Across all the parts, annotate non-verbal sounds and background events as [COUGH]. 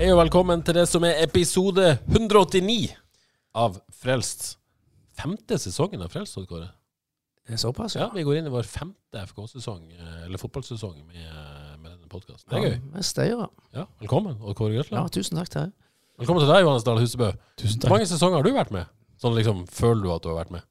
Hei og velkommen til det som er episode 189 av Frelst. Femte sesongen av Frelst, Kåre. Det såpass, Ja, ja. vi går inn i vår femte FK-sesong, eh, eller fotballsesong, med, med denne podkasten. Det er gøy. Ja, Steier, Ja, velkommen, og Kåre ja. Tusen takk til deg. Velkommen til deg, Johannes Dahl Husebø. Tusen takk. Hvor mange sesonger har du vært med? Sånn liksom, Føler du at du har vært med?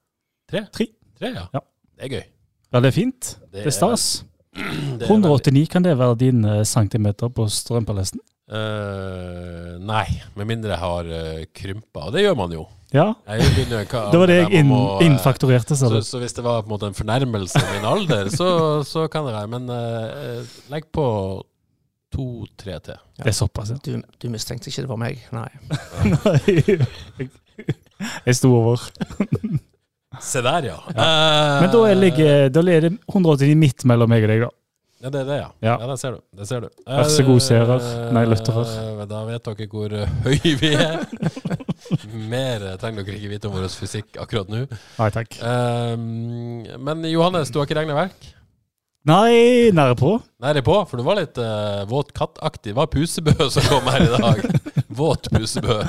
Tre? Tre. Tre, ja. Ja. Det er gøy. Ja, det er fint. Det Det er stas. [CLEARS THROAT] Det er 189, kan det være din eh, centimeter på strømpalesten? Eh, nei, med mindre jeg har uh, krympa. Og det gjør man jo. Ja, begynner, hva, [LAUGHS] det var det jeg inn, må, eh, innfakturerte, sa Så, så hvis det var på en måte en fornærmelse av min alder, så, [LAUGHS] så kan det være. Men uh, legg på to-tre til. Det er såpass, ja. Du, du mistenkte ikke det var meg? Nei. [LAUGHS] Nei. Jeg sto over. Se der, ja. Eh, Men da ligger da er det 189 midt mellom meg og deg, da. Ja, det er det, ja. Ja. Ja, det ser du. Det ser du. Vær så god, serer. Nei, lytterer. Eh, Da vet dere hvor høy vi er. [LAUGHS] Mer eh, trenger dere ikke vite om vår fysikk akkurat nå. Nei takk. Um, men Johannes, du har ikke regna verk? Nei, nære på. Nære på, for du var litt uh, våt kattaktig. Det var Pusebø som kom her i dag. [LAUGHS] Våt Pusebø.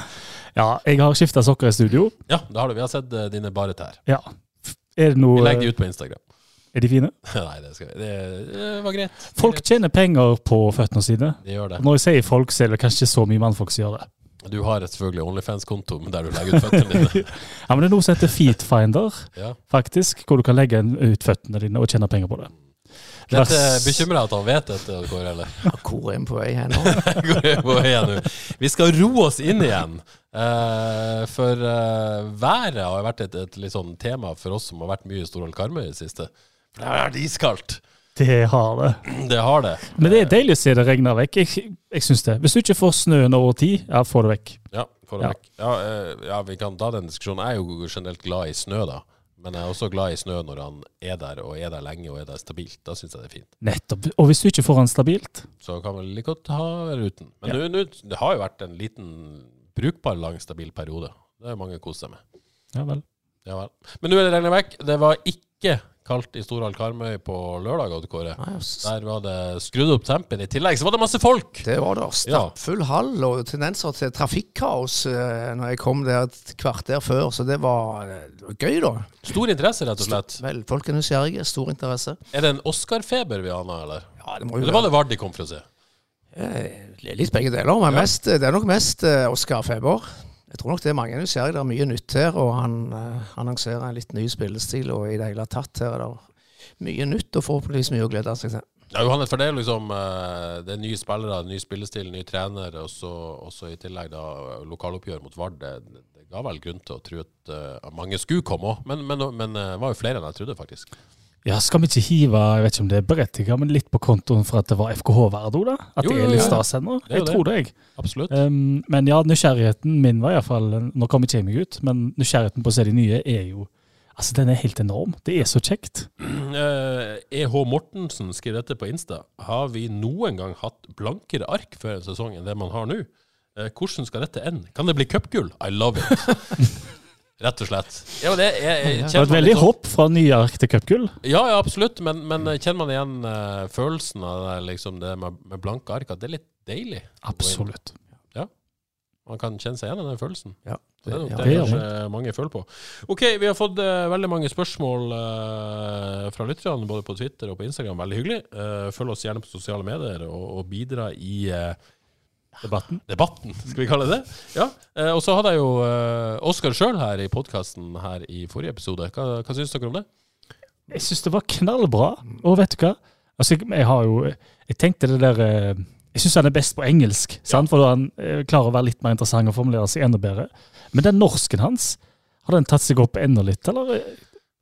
Ja, jeg har skifta sokker i studio. Ja, det har du. Vi har sett uh, dine bare tær. Ja. Er det Vi legger de ut på Instagram. Er de fine? [LAUGHS] Nei, det, skal vi. Det, det var greit. Folk tjener penger på føttene sine. De gjør det. Når jeg sier folk, så er det kanskje ikke så mye mannfolk som gjør det. Du har et selvfølgelig Onlyfans-konto der du legger ut føttene dine. [LAUGHS] Ja, Men det er noe som heter Feetfinder, Ja. faktisk, hvor du kan legge ut føttene dine og tjene penger på det. Dette bekymrer deg at han vet dette, Kåre, eller? [LAUGHS] Hvor er han på vei hen nå? Hvor er vi på vei nå? Vi skal roe oss inn igjen. Uh, for uh, været har vært et, et litt sånn tema for oss som har vært mye i Storhold Karmøy i det siste. Det har vært iskaldt. Det har det. Det har det. Men det er deilig å se det regner vekk. Jeg, jeg synes det. Hvis du ikke får snøen over tid, ja, få det vekk. Ja, få det Ja. vekk. Ja, eh, ja, vi kan ta den diskusjonen. Jeg er jo generelt glad i snø, da. Men jeg er også glad i snø når han er der, og er der lenge og er der stabilt. Da syns jeg det er fint. Nettopp. Og hvis du ikke får han stabilt Så kan vi like godt ha ruten. uten. Men nå- nu, det har jo vært en liten brukbar lang, stabil periode. Det er mange kost seg med. Ja vel. Ja vel. Men nå er det regnet vekk. Det var ikke kaldt i Storhall Karmøy på lørdag, Odd Kåre. Der var det skrudd opp tempen. I tillegg så var det masse folk! Det var det. Stappfull hall og tendenser til trafikkaos eh, når jeg kom der et kvarter før, så det var, eh, det var gøy, da. Stor interesse, rett og slett. Vel, folk er nysgjerrige, stor interesse. Er det en Oscar-feber vi aner, eller? Ja, det må jo Eller var det Vard de kom for å se? Eh, Litt begge deler, men mest, det er nok mest eh, Oscar Feber. Jeg tror nok det er mange nysgjerrige. Det er mye nytt her, og han eh, annonserer en litt ny spillestil. Og i det hele tatt her er det mye nytt, og forhåpentligvis mye å glede seg til. Ja, Johannes, for det er liksom eh, Det er nye spillere, ny spillestil, ny trener, og så i tillegg da lokaloppgjør mot Vard. Det, det ga vel grunn til å tro at eh, mange skulle komme òg, men, men, men eh, det var jo flere enn jeg trodde, faktisk. Ja, skal vi ikke hive jeg vet ikke om det er berettiget, men litt på kontoen for at det var FKH-Verdo? da? At Jo, det er litt stas ennå? Jeg tror det, jeg. Absolutt. Um, men ja, nysgjerrigheten min var iallfall Nå kommer ikke jeg meg ut, men nysgjerrigheten på å se de nye er jo Altså, den er helt enorm. Det er så kjekt. [CLEARS THROAT] Eh, EH Mortensen skriver dette på Insta. Har vi noen gang hatt blankere ark før en sesong enn det man har nå? Uh, hvordan skal dette ende? Kan det bli cupgull? I love it. [LAUGHS] Rett og slett. Ja, det er, ja. Det var et veldig sånn- hopp fra nyark til cupgull. Ja, ja, absolutt. Men, men kjenner man igjen uh, følelsen av det, liksom det med, med blanke ark? At det er litt deilig? Absolutt. Ja. Man kan kjenne seg igjen i den følelsen. Ja, Det er nok ja, det det gjør kanskje mange føler på. Ok, vi har fått uh, veldig mange spørsmål uh, fra lytterne, både på Twitter og på Instagram. Veldig hyggelig. Eh, følg oss gjerne på sosiale medier og, og bidra i eh, Debatten. debatten, skal vi kalle det det. Ja. Eh, og så hadde jeg jo eh, Oskar sjøl her i podkasten her i forrige episode. Hva, hva syns dere om det? Jeg syns det var knallbra. Og vet du hva? Altså, jeg, jeg har jo Jeg tenkte det der eh, Jeg syns han er best på engelsk, sant? for da han eh, klarer å være litt mer interessant og formulere seg enda bedre. Men den norsken hans Har den tatt seg opp enda litt, eller?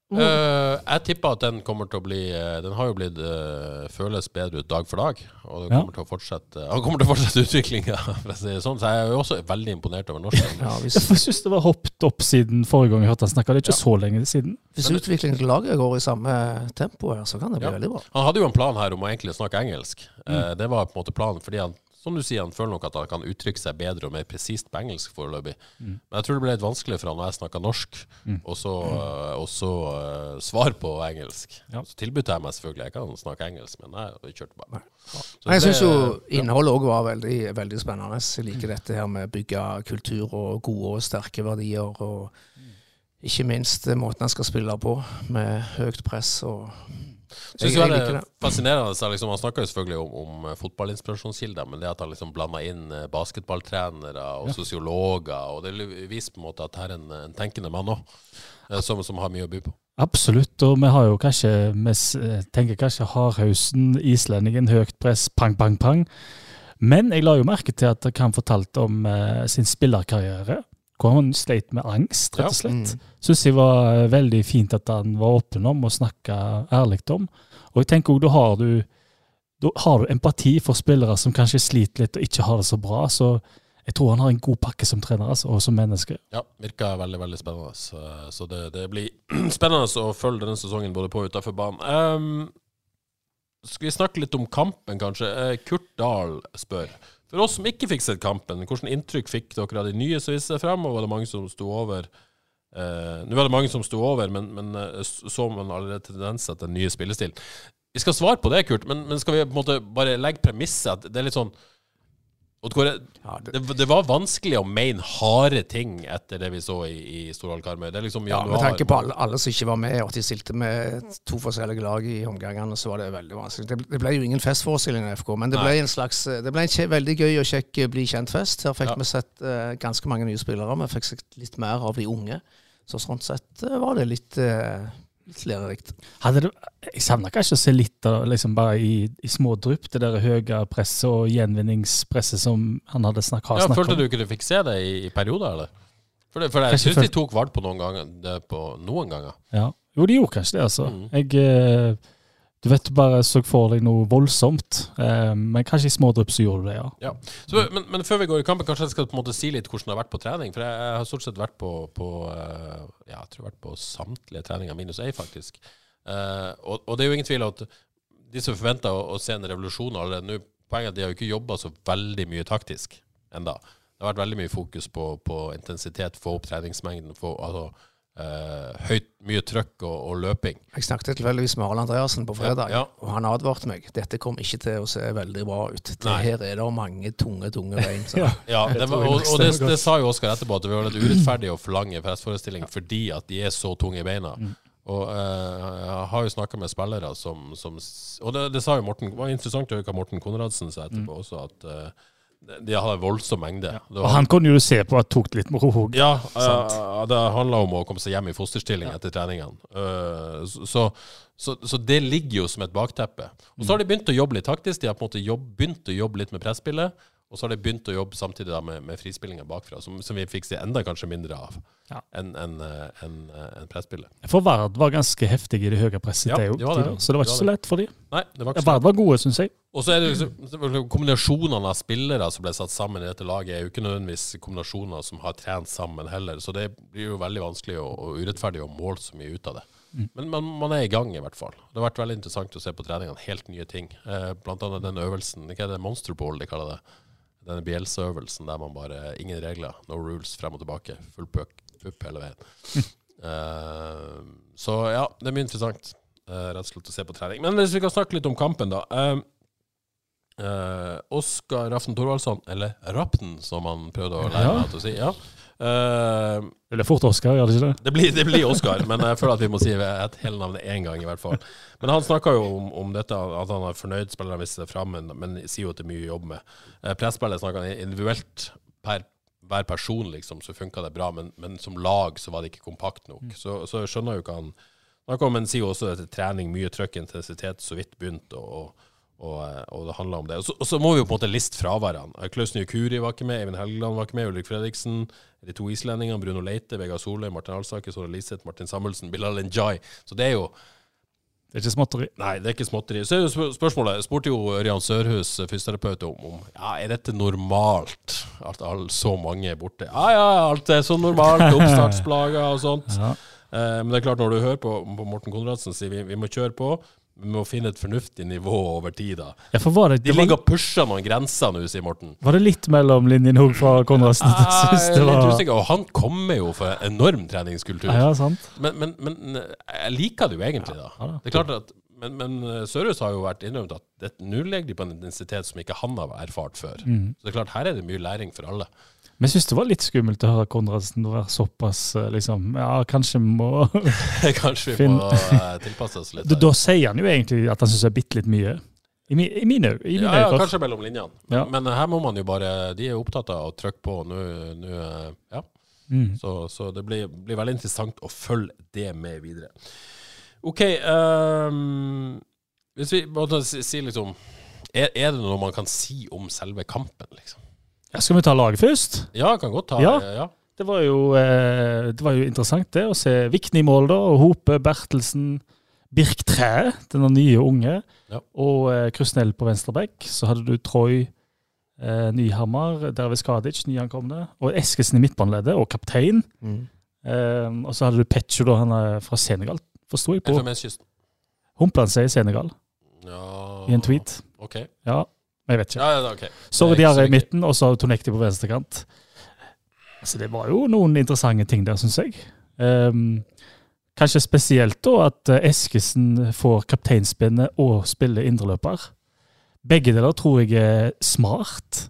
Eh, jeg tipper at den kommer til å bli eh, Den har jo blitt uh, føles bedre ut dag for dag. Og den Ja. kommer til å fortsette Han kommer til å fortsette [LAUGHS] utviklinga, for å si det sånn. Så jeg er jo også veldig imponert over norsken. Ja, hvis, Jeg syns det var hoppet opp siden forrige gang vi hørte han snakke. Det er ikke så lenge siden. hvis utviklingen til laget går i samme tempo, her, så kan det bli Ja. veldig bra. Han hadde jo en plan her om å egentlig snakke engelsk. Mm. Uh, det var på en måte planen fordi han som du sier, han føler nok at han kan uttrykke seg bedre og mer presist på engelsk foreløpig. Mm. Men jeg tror det ble litt vanskelig for han når jeg snakka norsk, og så, eh, og så uh, svar på engelsk. Ja. Så tilbød jeg meg selvfølgelig jeg kan snakke engelsk, men jeg kjørte bare. Så jeg syns jo innholdet òg var veldig, veldig spennende. Jeg liker dette her med å bygge kultur og gode og sterke verdier. Og ikke minst måten han skal spille på, med høyt press og Synes Jeg- jo jeg det er fascinerende. så Liksom, han snakker jo selvfølgelig om, om eh, fotballinspirasjonskilder, men det at han liksom blanda inn eh, basketballtrenere og sosiologer, og det viser på en måte at her er en, en tenkende mann òg, som, som har mye å by på. Absolutt, og vi har jo kanskje Vi eh, tenker kanskje hardhausen, islendingen, høyt press, pang, pang, pang. Men jeg la jo merke til at han fortalte om eh, sin spillerkarriere. Hvor han sleit med angst, rett og slett. Mm. Syns jeg var eh, veldig fint at han var åpen om og snakka ærlig om. Og jeg tenker også, da har du da har du empati for spillere som kanskje sliter litt og ikke har det så bra. Så jeg tror han har en god pakke som trener altså, og som menneske. Ja, virker veldig veldig spennende. Så, så det, det blir [CLEARS THROAT] spennende å følge denne sesongen både på og utenfor banen. Um, skal vi snakke litt om kampen, kanskje? Eh, Kurt Dahl spør. For oss som ikke fikk sett kampen, hvilket inntrykk fikk dere av de nye som viste seg frem, og var det mange som sto over? Eh, Nå var det mange som sto over, men, men eh, så man allerede tendenser til den nye spillestilen. Vi skal svare på det, Kurt, men, men skal vi på en måte bare legge premisset at det er litt sånn Ja, det, det, var vanskelig å mene harde ting etter det vi så i, i Storhall Karmøy. Det liksom ja, med tanke på alle, alle som ikke var med, og at de stilte med to forskjellige lag i omgangene, så var det veldig vanskelig. Det, det ble jo ingen festforestilling i FK, men det ble Nei. en slags Det ble en kje, veldig gøy og kjekk eh, bli kjent-fest. Her fikk Ja. vi sett uh, ganske mange nye spillere. Vi fikk sett litt mer av de unge. Så sånn sett uh, var det litt, uh, litt lærerikt. Hadde det, jeg savner kanskje å se litt av liksom bare i, i små drypp, det der høye presset og gjenvinningspresset som han hadde snakka om. Ja, følte du ikke du fikk se det i, i perioder, eller? For, det, for jeg Kanskje syns de tok vart på noen ganger. Det på noen ganger. Ja. Jo, de gjorde kanskje det, altså. Mm. Jeg, eh, du vet, du bare så for deg noe voldsomt, eh, men kanskje i smådrypp så gjorde du det, ja. Så, men, men før vi går i kampen, kanskje jeg skal på en måte si litt hvordan det har vært på trening. For jeg, jeg har stort sett vært på, på eh, Ja, jeg tror jeg har vært på samtlige treninger, minus ei, faktisk. Eh, og, og det er jo ingen tvil at de som forventer å, å se en revolusjon allerede nå Poenget er at de har jo ikke jobba så veldig mye taktisk enda. Det har vært veldig mye fokus på, på intensitet, få opp treningsmengden, få altså, eh, høyt, mye trøkk og, og løping. Jeg snakket tilfeldigvis med Arne Andreassen på fredag, Ja, ja. og han advarte meg. Dette kom ikke til å se veldig bra ut. Det, Nei. her er det mange tunge, tunge bein. [LAUGHS] Ja. Ja, det og, og det, det sa jo Oskar etterpå, at det var litt urettferdig å forlange pressforestilling fordi at de er så tunge i beina. Mm. Og uh, jeg har jo snakka med spillere som, som Og det, det sa jo Morten Det var interessant å høre hva Morten Konradsen sa etterpå Mm. også, at eh, de- de hadde en voldsom mengde. Det Og var- han kunne jo se på at tok litt med ro. ja, eh, det handla om å komme seg hjem i fosterstilling etter treningene. Uh, så, så, så det ligger jo som et bakteppe. Og så har de begynt å jobbe litt taktisk. De har på en måte jobb, begynt å jobbe litt med presspillet. Og så har de begynt å jobbe samtidig med, med frispillinga bakfra, som, som vi fikk se enda kanskje mindre av Ja. enn en, en, en eh. For Vard var ganske heftig i det høye presset, Ja, det jo det så det var ikke så lett for dem. Var Vard var gode, syns jeg. Og så er det liksom, kombinasjonene av spillere som ble satt sammen i dette laget, er jo ikke nødvendigvis kombinasjoner som har trent sammen heller, så det blir jo veldig vanskelig og, og urettferdig å måle så mye ut av det. Men man, man er i gang, i hvert fall. Det har vært veldig interessant å se på treningene, helt nye ting. Eh, blant annet den øvelsen, hva er det, Monster Ball de kaller det? Denne Bielsa-øvelsen der man bare Ingen regler, no rules, frem og tilbake. Full puck, pupp hele veien. Uh, [LAUGHS] så ja, det er mye interessant. Uh, rett og slett å se på trening. Men hvis vi kan snakke litt om kampen, da. Uh, Oskar Raften Thorvaldsson, eller Rapten, som han prøvde å lære meg til å si. Ja. Uh, Det fort Oskar, gjør det ikke det? det blir, det blir Oskar, men jeg føler at vi må si et hele navnet én gang, i hvert fall. Men han snakka jo om, om dette, at han er fornøyd spillerne viser det fram, men, men sier jo at det er mye jobb med. Uh, Presspillet snakka han individuelt per hver person, liksom, så funka det bra, men, men som lag så var det ikke kompakt nok. Så, så jeg skjønner jo ikke han om, men sier jo også at trening, mye trøkk, intensitet, så vidt begynt, og, Og, og det handler om det. Og så, og så må vi jo på en måte liste fraværene. Eh, Klaus Nyhkuri var ikke med, Eivind Helgeland var ikke med, Ulrik Fredriksen, de to islendingene, Bruno Leite, Vegard Solheim, Martin Alsaker, Sore Liseth, Martin Samuelsen, Bilal Njay. Så det er jo Det er ikke småtteri. Nei, det er ikke småtteri. Så er jo spør- spørsmålet spurte jo Ørjan Sørhus, eh, fysioterapeut, om, om ja, er dette normalt at all, så mange er borte. Ja ja, alt er så normalt. [LAUGHS] Oppstartsplager og sånt. Ja. Eh, men det er klart, når du hører på, på Morten Konradsen sier vi, vi må kjøre på, vi må finne et fornuftig nivå over tid. da. Ja, var det, De det ligger og pusher noen grenser nå, sier Morten. var det litt mellom linjene òg fra Konradsen? Jeg Jeg er litt usikker, og han kommer jo for enorm treningskultur. Ja, sant. Men, men, men jeg liker det jo egentlig, da. Ja. Det er klart at men, men eh, Sørhus har jo vært innrømt at nå legger de på en intensitet som ikke han har erfart før. Mm. Så det er klart, her er det mye læring for alle. Men jeg syns det var litt skummelt å høre Konradsen være såpass eh, liksom Ja, kanskje må [LAUGHS] Kanskje vi må eh, tilpasse oss litt. da, da sier han jo egentlig at han syns det er bitte litt mye. I, mi, i mine øyne. ja, ja, kanskje mellom linjene. Men, Ja. men her må man jo bare De er opptatt av å trykke på nå. nå, eh, Ja. Mm. Så, så det blir, blir veldig interessant å følge det med videre. OK Um, Hvis vi måtte si, si liksom er, er det noe man kan si om selve kampen, liksom? Ja, skal vi ta laget først? Ja, kan godt ta Ja. ja. Det var jo, eh, det var jo interessant det å se Vikne i mål, da. Og Hope, Bertelsen, Birk Træ, denne nye unge. Ja. Og eh, Krusnell på venstre bekk. Så hadde du Troy eh, Nyhammer, Dervis Kadic, nyankomne. Og Eskesen i midtbaneleddet, og kaptein. Mm. Eh, og så hadde du Petcho, da, han er fra Senegal. Forsto jeg på. Elfenbenskysten. Humpla han seg i Senegal Ja. i en tweet. OK. Ja, men jeg vet ikke. Ja, ja, okay. Diarra i midten, og så Tonekti på venstre kant. Altså, det var jo noen interessante ting der, syns jeg. Um, kanskje spesielt da at eh, Eskesen får kapteinspinnet og spiller indreløper. Begge deler tror jeg er smart.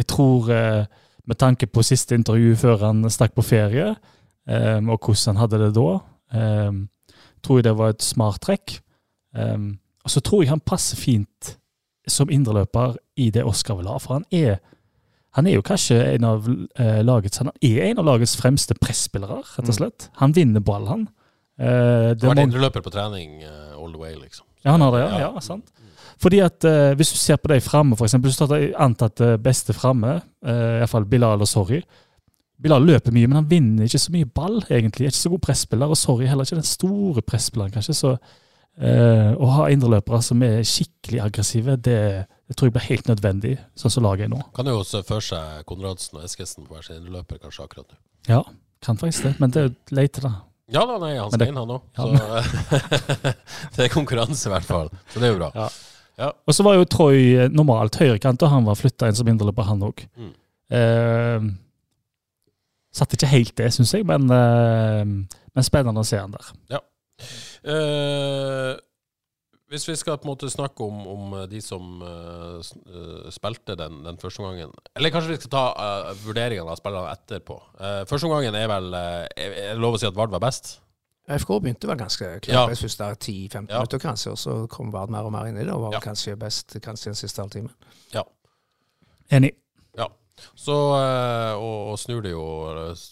Jeg tror, eh, med tanke på siste intervju før han stakk på ferie, um, og hvordan han hadde det da, um, tror jeg det var et smart trekk. Og så tror jeg han passer fint som indreløper i det Oskar vil ha. For han er, han er jo kanskje en av eh, lagets han er en av lagets fremste presspillere, rett og slett. Han vinner ball, han. Eh, det har vært indreløper på trening uh, all the way, liksom. ja, han har det, ja. ja sant. Fordi at eh, Hvis du ser på de framme, f.eks. Hvis du tar antatt eh, beste framme, eh, iallfall Bilal og Sorry Bilal løper mye, men han vinner ikke så mye ball, egentlig. Er ikke så god presspiller, og Sorry heller ikke den store presspilleren, kanskje. Så eh, å ha indreløpere som er skikkelig aggressive, det, det tror jeg blir helt nødvendig, sånn som laget er nå. Kan jo se for seg Konradsen og Eskesen på hver sin indreløper kanskje akkurat nå. Ja, kan faktisk det, men det er jo leit, da. Ja da, nei, han skal inn, han òg. Ja, [LAUGHS] det er konkurranse, i hvert fall. Så det er jo bra. Ja. Ja. Og så var jo Troy eh, normalt høyrekant, og han var flytta inn som indreløper, han òg. Mm. Eh, satt ikke helt det, syns jeg, men, eh, men spennende å se han der. Eh, hvis vi skal på en måte snakke om, om de som uh, eh, spilte den, den første gangen Eller kanskje vi skal ta uh, vurderingene av spillerne etterpå. Uh, første gangen er vel uh, Er er det lov å si at Vard var best? FK begynte vel ganske klart. Det er 10-15 Ja. minutter kanskje, og så kom Vard mer og mer inn i det, og var Ja. kanskje best kanskje den siste halvtimen. Enig. Ja. Så, eh, og, og snur det jo eh,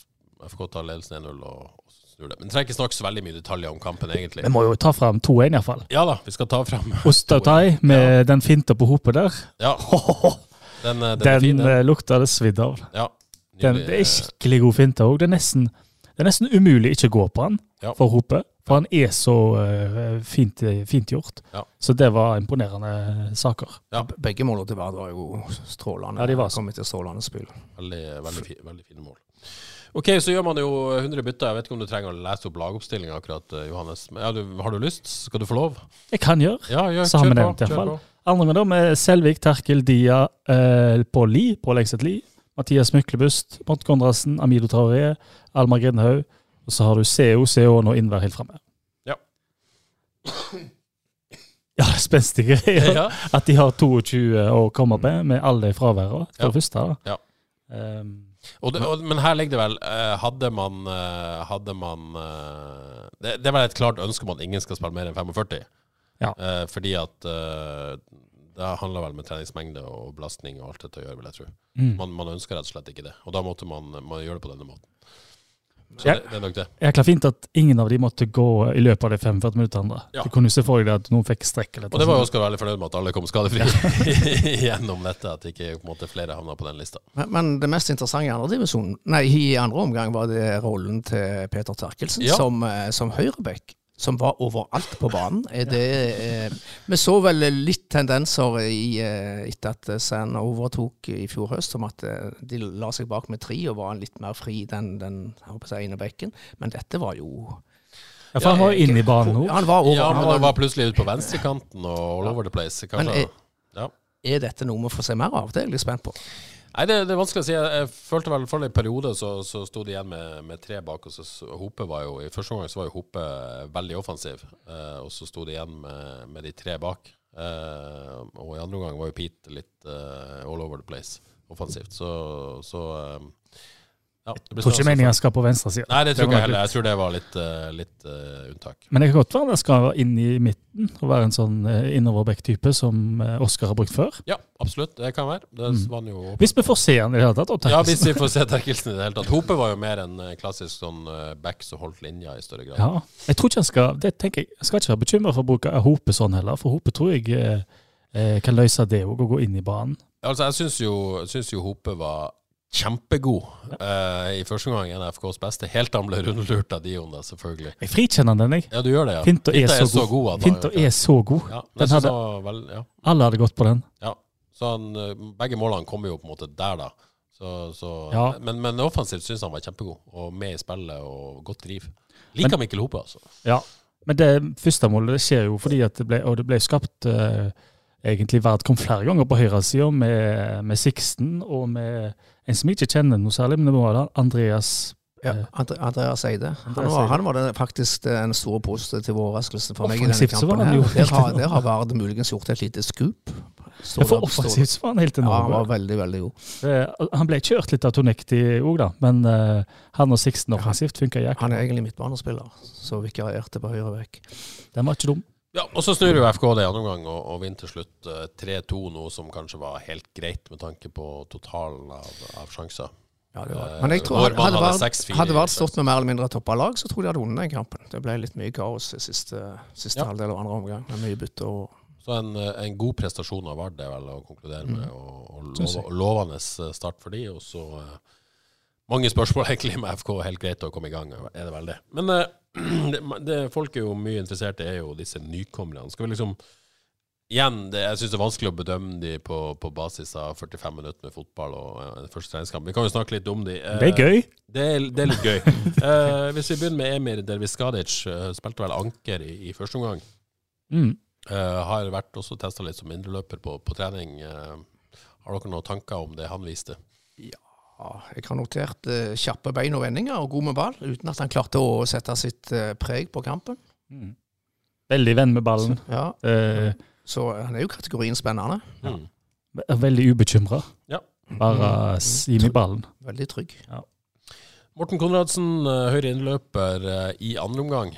FK tar ledelsen 1-0 og, det. Men trenger ikke snakke så veldig mye detaljer om kampen, egentlig. Vi må jo ta fram 2-1, iallfall. Ja da, vi skal ta frem [LAUGHS] Ostautai med den finta på hopet der. Ja. [LAUGHS] Den, eh, den, er Den fin, den. eh, lukta det svidd av. Ja. Den, det er skikkelig god finte òg. Det, det er nesten umulig ikke å gå på han Ja. for hopet. For han er så uh, fint, fint gjort. Ja. Så det var imponerende saker. Ja. Begge målene til Vard var jo strålende. Ja, de var så. Kommet til strålende spill. Veldig, veldig, fi, veldig fine mål. Ok, så gjør man jo 100 bytter. Jeg vet ikke om du trenger å lese opp lagoppstillinga akkurat, eh, Johannes. Men ja, du, har du lyst? Skal du få lov? Jeg kan gjøre. Ja, gjør, Sammenhengende, kjør i hvert fall. Andre med, da, med Selvik, Terkel, Dia, eh, Pål Li, Pål Engseth Li, Mathias Myklebust, Mont Konradsen, Amido Traoré, Almar Grindhaug. Og så har du CO, CO og Innvær helt framme. Ja. [COUGHS] Ja, det er spenstige greier. [LAUGHS] Ja. At de har 22 å komme med, med alle de fraværene. For Ja. det første. da. Ja. Ehm, Og det, og, men her ligger det vel eh, Hadde man, eh, hadde man eh, det, det er vel et klart ønske om at ingen skal spille mer enn 45. Ja. Eh, fordi at det handler vel med treningsmengde og belastning og alt dette å gjøre, vil jeg tro. mm. Man, man ønsker rett og slett ikke det. Og da måtte man, man gjøre det på denne måten. Så Ja. det, det er nok det. Jækla fint at ingen av de måtte gå i løpet av de 45 minuttene. Ja. Du kunne se for deg at noen fikk strekk. eller Og det var jo. Oskar veldig fornøyd med at alle kom skadefri [LAUGHS] gjennom dette. At ikke på en måte flere havna på den lista. Men, men det mest interessante i andre divisjon, nei, i andre omgang var det rollen til Peter Terkelsen Ja. som, eh, som høyreback. Som var overalt på banen. Er det, eh, vi så vel litt tendenser i, eh, etter at Sand overtok i fjor høst, som at eh, de la seg bak med tre og var litt mer fri den, den jeg ene bekken. Men dette var jo Ja, for han var inne i banen nå. Han var over. Ja, men han var, var plutselig ute på venstrekanten og all over the place. Men er- ja. er dette noe vi får se mer av? Det er jeg litt spent på. Nei, det, det er vanskelig å si. Jeg, følte vel for en periode så, så sto de igjen med, med tre bak. og så så Hope var jo, I første omgang så var jo Hope veldig offensiv, eh, og så sto de igjen med, med de tre bak. Eh, og i andre omgang var jo Pete litt eh, all over the place offensivt. Så, så eh, ja, det Jeg tror ikke meninga skal på venstresida. Nei, det tror Det jeg heller. Jeg tror det var litt, uh, litt uh, unntak. Men det kan godt være han skal inn i midten og være en sånn uh, innoverback-type som Oskar har brukt før. Ja, absolutt. Det kan være. Det Mm. jo Hvis vi får se han i det hele tatt. Ja, hvis vi får se Terkelsen i det hele tatt. Hope var jo mer en klassisk sånn back som holdt linja i større grad. Ja, jeg tror ikke han skal det tenker jeg, jeg skal ikke være bekymra for å bruke Hope sånn heller, for Hope tror jeg kan løse det òg, å gå inn i banen. Altså, jeg syns jo, syns jo Hope var kjempegod uh, i første omgang. En av FKs beste. Helt til han ble rundlurt av Dion, da, selvfølgelig. Jeg frikjenner den, jeg. Ja, du gjør det, ja. Finta er er, så god. Fint han- er så god. Ja, Den hadde- vel, ja. Alle hadde gått på den. ja. Så han, eh, begge målene kom jo på en måte der, da. Så, så, Ja. Men, men offensivt syns han var kjempegod, og med i spillet og godt driv. Liker Mikkel Hope, altså. Ja. Men det første målet det skjer jo fordi at det ble, og det ble skapt eh, egentlig vært kom flere ganger på høyresida med, med Sixten og med en som jeg ikke kjenner noe særlig, men det var da Andreas Ja, eh, Andre, Andreas Eide. Han var, han var det faktisk den store positive overraskelsen for meg i denne kampen. her. Der har, der har Vard muligens gjort et lite skup. Ja, For offensivt så var han helt Ja, han var veldig, veldig god. Eh, han ble kjørt litt av Tonekti òg, da, men eh, han og Sixten offensivt funka jækla Han er egentlig midtbanespiller, så vikarierte på høyre vekk. Den var ikke dum. Ja, og så snur jo FK det andre omgang og, og vinner til slutt eh, 3-2, noe som kanskje var helt greit med tanke på totalen av, av sjanser. Ja, det var. Det. Men jeg tror hadde, hadde vært, hadde vært stått med mer eller mindre toppa lag, så tror jeg de hadde vunnet den kampen. Det ble litt mye kaos i siste, siste Ja. halvdel av andre omgang, med mye bytte og Så en, eh, en god prestasjon av Vard er vel å konkludere med, Mm. og, og lov, lovende eh, start for de, og så eh, mange spørsmål [LAUGHS] egentlig med FK, helt greit å komme i gang, er det vel det. Men eh, [CLEARS THROAT] det, det folk er jo mye interessert i, er jo disse nykommerne. Skal vi liksom Igjen, det, jeg syns det er vanskelig å bedømme de på, på basis av 45 minutter med fotball og eh, en første treningskamp. Vi kan jo snakke litt om de. Eh, Det er gøy. Det er, det er litt gøy. [LAUGHS] Eh, hvis vi begynner med Emir Derviskadic, uh, spilte vel anker i, i første omgang. Mm. Eh, har vært også testa litt som indreløper på, på trening. Eh, har dere noen tanker om det han viste? Ja, jeg har notert eh, kjappe bein og vendinger og god med ball, uten at han klarte å sette sitt eh, preg på kampen. Mm. Veldig venn med ballen. Ja, Eh, Så han er jo kategorien spennende. Ja. veldig ubekymra. Ja. Bare s- med ballen. Veldig trygg. Morten Konradsen, eh, høyre innløper eh, i andre omgang.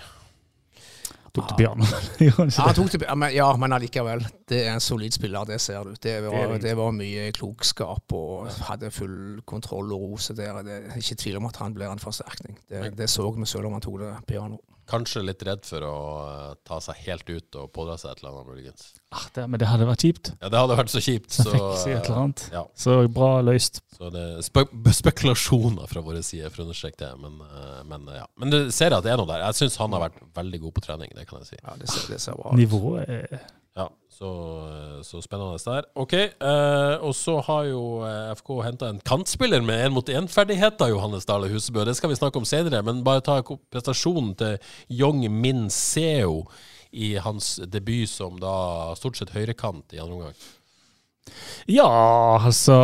Tok til piano. [LAUGHS] Ja, det? tok det, ja, men, ja, men allikevel. Det er en solid spiller, det ser du. Det var, Det det. det var mye klokskap og hadde full kontroll og rose der. Det er ikke tvil om at han blir en forsterkning. Det, det så vi selv om han tok det piano. Kanskje litt redd for å eh, ta seg helt ut og pådra seg et eller annet, muligens. Ah, det, men det hadde vært kjipt. Ja, det hadde vært så kjipt. Så fikk si et eller annet. ja, Så bra løst. så det er spe [LAUGHS] spekulasjoner fra våre sider, for å understreke det. Men, eh, men, eh, ja. men du ser at det er noe der. Jeg syns han har vært veldig god på trening, det kan jeg si. Ja, det ser, det ser bra ut. Nivået er Ja, så, så spennende der. Ok, eh, og så har jo eh, FK henta en kantspiller med én-mot-én-ferdigheter, Johannes Dale Husebø. Det skal vi snakke om senere, men bare ta prestasjonen til Yong Min Seo i hans debut som da stort sett høyrekant i andre omgang. Ja, altså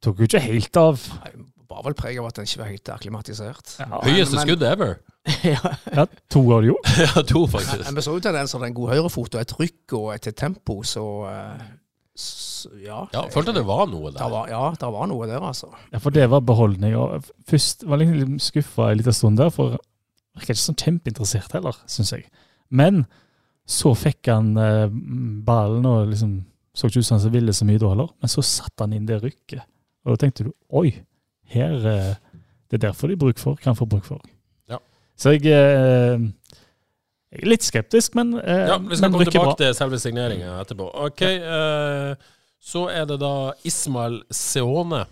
Tok jo ikke helt av. Nei, Bare vel preg av at den ikke var helt akklimatisert. Ja, Høyeste men- skuddet ever! [LAUGHS] ja. ja, to av du jo. [LAUGHS] ja, to, faktisk. Men vi så jo tendenser til en god høyrefot og et rykk og et tempo, så, ja. ja. Ja, følte det var noe Det der. var, ja, det var noe der, altså. Ja, for det var beholdning. Og først var jeg litt skuffa en liten stund der, for jeg virka ikke sånn kjempeinteressert heller, syns jeg. Men så fikk han eh, ballen og liksom så ikke ut som han ville så mye da heller, men så satte han inn det rykket. Og da tenkte du oi, her, eh, Det er derfor de bruk for, kan få bruk for. Så jeg, eh, jeg er litt skeptisk, men, eh, Ja, vi skal men komme tilbake bra. til selve signeringa etterpå. Ok, ja. Så er det da Ismael Seone.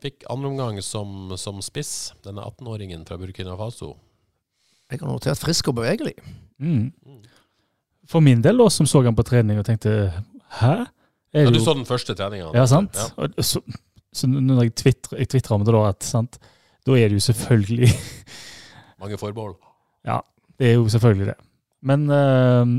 Fikk andreomgang som, som spiss. Denne 18-åringen fra Burkina Faso. Jeg har notert frisk og bevegelig. Mm. For min del, da, som så han på trening og tenkte Hæ? Er Ja, du jo- så den første treninga? Ja, sant? Ja. Og så, så når jeg twitrer, om det da, at sant? da er det jo selvfølgelig Mange forbehold. Ja, det er jo selvfølgelig det. Men uh,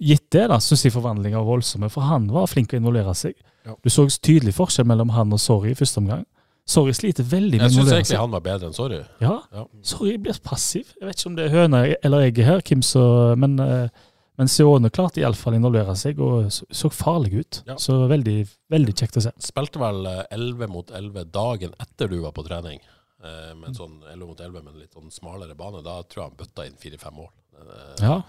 gitt det, da, syns jeg forvandlinga var voldsomme. For han var flink å involvere seg. Ja. Du så tydelig forskjell mellom han og Sorry i første omgang. Sorry sliter veldig med Jeg å syns egentlig han var bedre enn Sorry. Ja, Ja. Sorry blir passiv. Jeg vet ikke om det er høna eller egget her, Kim, så, men, uh, men Sione klarte iallfall å involvere seg og så, så farlig ut. Ja. Så veldig, veldig kjekt å se. Spilte vel eh, 11 mot 11 dagen etter du var på trening. Eh, med en sånn 11 mot 11 med en litt sånn smalere bane. Da tror jeg han bøtta inn 4-5 mål. Eh, Ja.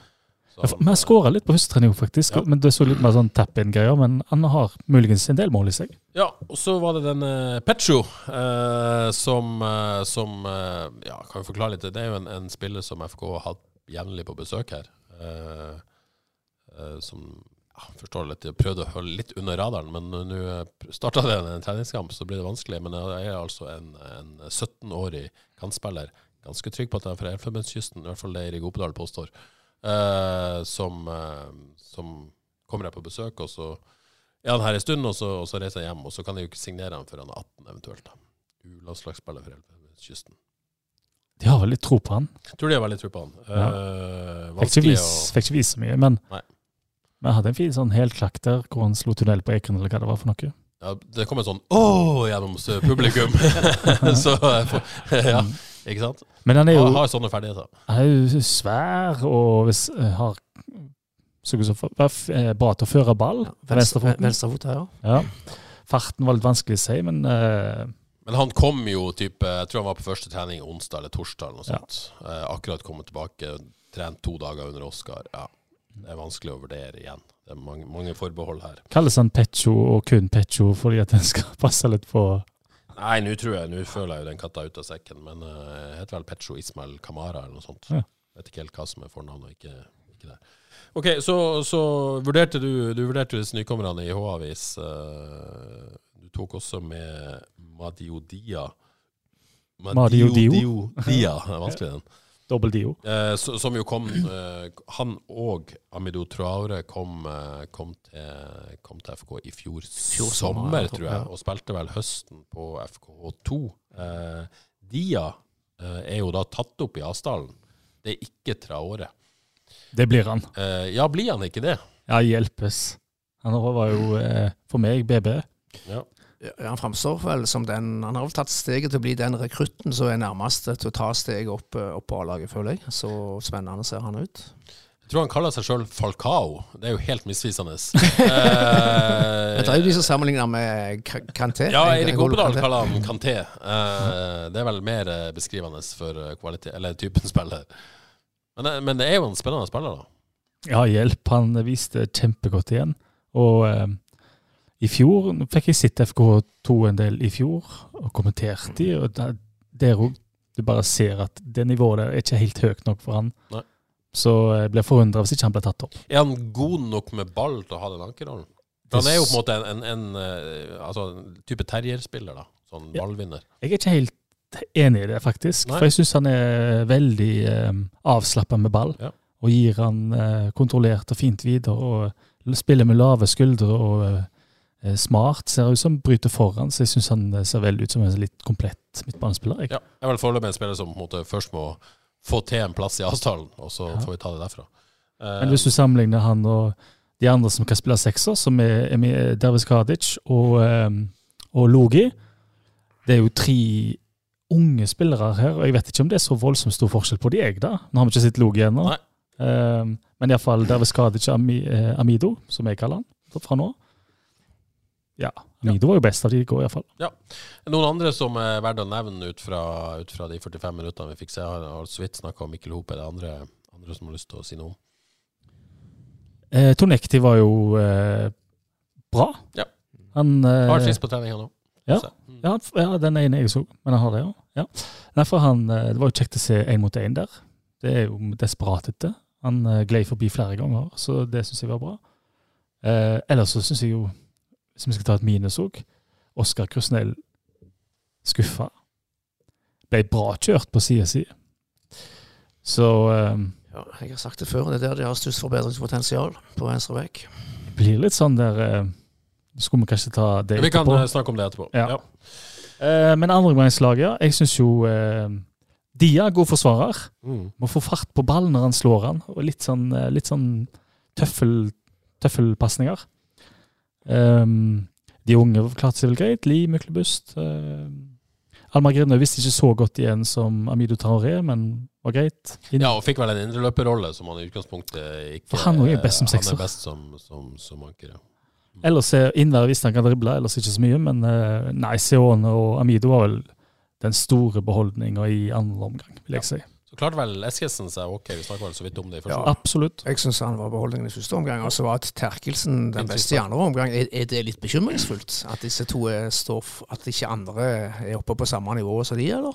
men Vi har skåra litt på høsttrening, faktisk. Ja. Men Det så litt mer sånn tap-in-greier. Men han har muligens en del mål i seg. Ja, og så var det den uh, Petro uh, som, uh, som eh, Ja, kan vi forklare litt? Det er jo en, en spiller som FK har hatt jevnlig på besøk her. eh, eh, som forstår litt, jeg prøvde å holde litt under radaren, men nå starta det en treningskamp, så blir det vanskelig. Men jeg er altså en, en 17-årig kantspiller, ganske trygg på at han er fra Elfenbenskysten, i hvert fall det Eirik Opedal påstår, eh, som, eh, som kommer her på besøk, og så er han her en stund, og så, og så reiser jeg hjem. Og så kan jeg jo ikke signere han før han er 18, eventuelt. U-landslagsspiller for Elfenbenskysten. De har veldig tro på han. Tror de har veldig tro på han. Ja. Eh, Fikk ikke vise, å fikk ikke vise så mye, men Nei. Vi hadde en fin sånn helklakk der hvor han slo tunnel på Ekern, eller hva det var for noe. ja, Det kom en sånn åh gjennom publikum. [LAUGHS] så eh, Ja, ikke sant? Men han er jo, Han har sånne ferdigheter. han er jo svær og hvis, eh, har eh, bra til å føre ball. venstrefoten. Venstrefot her, ja. Ja. Farten var litt vanskelig å si, men uh, Men han kom jo type Jeg tror han var på første trening onsdag eller torsdag eller noe Ja. sånt. Eh, akkurat kommet tilbake, trent to dager under Oscar. Ja, det er vanskelig å vurdere igjen. Det er mange, mange forbehold her. kalles han Pecho og kun Pecho fordi at den skal [LAUGHS] passe litt på Nei, nå tror jeg, nå føler jeg jo den katta ut av sekken, men uh, heter vel Pecho Ismail Kamara eller noe sånt. Ja. Vet ikke helt hva som er fornavnet og ikke, ikke det. Ok, så, så vurderte du, du vurderte disse nykommerne i H-avis. Uh, du tok også med Madio Dia. Madiodio. Dia, det er vanskelig [LAUGHS] den. Dobbel dio. Eh, som jo kom eh, Han og Amido Traore kom, eh, kom, til, kom til FK i fjor, Fjor sommer, tror, tror jeg, og spilte vel høsten på FK2. Eh, Dia eh, er jo da tatt opp i Asdalen. Det er ikke Traore. Det blir han. Eh, ja, blir han ikke det? Ja, hjelpes. Han var jo eh, for meg BB. Ja. Ja, Han framstår vel som den Han har vel tatt steget til å bli den rekrutten som er nærmest til å ta steget opp, eh, opp på A-laget, føler jeg. Så spennende ser han ut. Jeg tror han kaller seg sjøl Falcao. Det er jo helt misvisende. [LAUGHS] Eh, Det er jo de som sammenligner med Kanté. Ja, Eirik Oppedal kaller han Kanté. Eh, det er vel mer eh, beskrivende for eh, kvalitet, eller typen spiller. Men, det- men det er jo en spennende spiller, da. Ja, hjelp. Han viste kjempegodt igjen. Og eh, i fjor fikk jeg sett FK2 en del i fjor, og kommentert de, og der, der òg Du bare ser at det nivået der er ikke helt høyt nok for han. Nei. Så jeg blir forundra hvis ikke han blir tatt opp. Er han god nok med ball til å ha den ankerrollen? Han er jo på en måte en, en, en, eh, altså, type terrierspiller, da. Sånn ballvinner. Jeg er ikke helt enig i det, faktisk. Nei. For jeg syns han er veldig eh, avslappa med ball. Ja. Og gir han eh, kontrollert og fint videre. Og spiller med lave skuldre og eh, smart. Ser ut som bryter foran, så jeg syns han eh, ser veldig ut som en litt komplett midtbanespiller. Ja, jeg er vel foreløpig en spiller som en først må få til en plass i avtalen, og så Ja. får vi ta det derfra. Eh, Men hvis du sammenligner han og de andre som kan spille sekser, som er, er Dervis Kadic og, eh, og Logi Det er jo tre unge spillere her, og jeg vet ikke om det er så voldsomt stor forskjell på de, jeg, da. Nå har vi ikke sett Logi ennå. Eh, men iallfall Dervis Kadic og eh, Amido, som jeg kaller han fra nå. Ja. Amido var jo best av de i går, iallfall. Noen andre som er verdt å nevne ut fra, ut fra de 45 minuttene vi fikk se, har har så vidt snakka om Mikkel Hope. Er det andre, andre som har lyst til å si noe om? Eh, Tonekti var jo eh, bra. Ja. Han eh, Har frisk på trening, han òg. Ja. Mm. Ja, ja, den ene jeg så, men han har det, ja. Nei, for han, eh, Det var jo kjekt å se én mot én der. Det er jo desperat etter. Han eh, glei forbi flere ganger, så det syns jeg var bra. Eh, ellers så syns jeg jo, hvis vi skal ta et minus òg, Oskar Krusnell skuffa. Ble bra kjørt på sida si. Så um, Ja, jeg har sagt det før, det er der de har størst forbedringspotensial, på venstre vekk. det blir litt sånn der uh, Skulle vi kanskje ta det etterpå? Vi kan eh, snakke om det etterpå. Ja. Eh, men andregangslaget, ja. Jeg syns jo uh, Dia, god forsvarer. Mm. Må få fart på ballen når han slår han, og litt sånn, litt sånn tøffel, tøffelpasninger. Um, de unge klarte seg vel greit. Li Myklebust. Uh, Almar Grinde visste ikke så godt igjen som Amido Taré, men var greit. Inn- Ja, og fikk vel en indreløperrolle som han i utgangspunktet ikke For han er best som Han er best som, som, som anker, ja. Ellers er Innvær visste han kan drible, ellers ikke så mye. Men uh, nei, Seone og Amido var vel den store beholdninga i andre omgang, vil jeg si. Så klarte vel Eskesen seg ok, vi snakker vel så vidt om det i første Ja. omgang. Absolutt. Jeg syns han var beholdningen i første omgang, og så var Terkelsen den beste i andre omgang. Er, er det litt bekymringsfullt at disse to er, står At ikke andre er oppe på samme nivå som de, eller?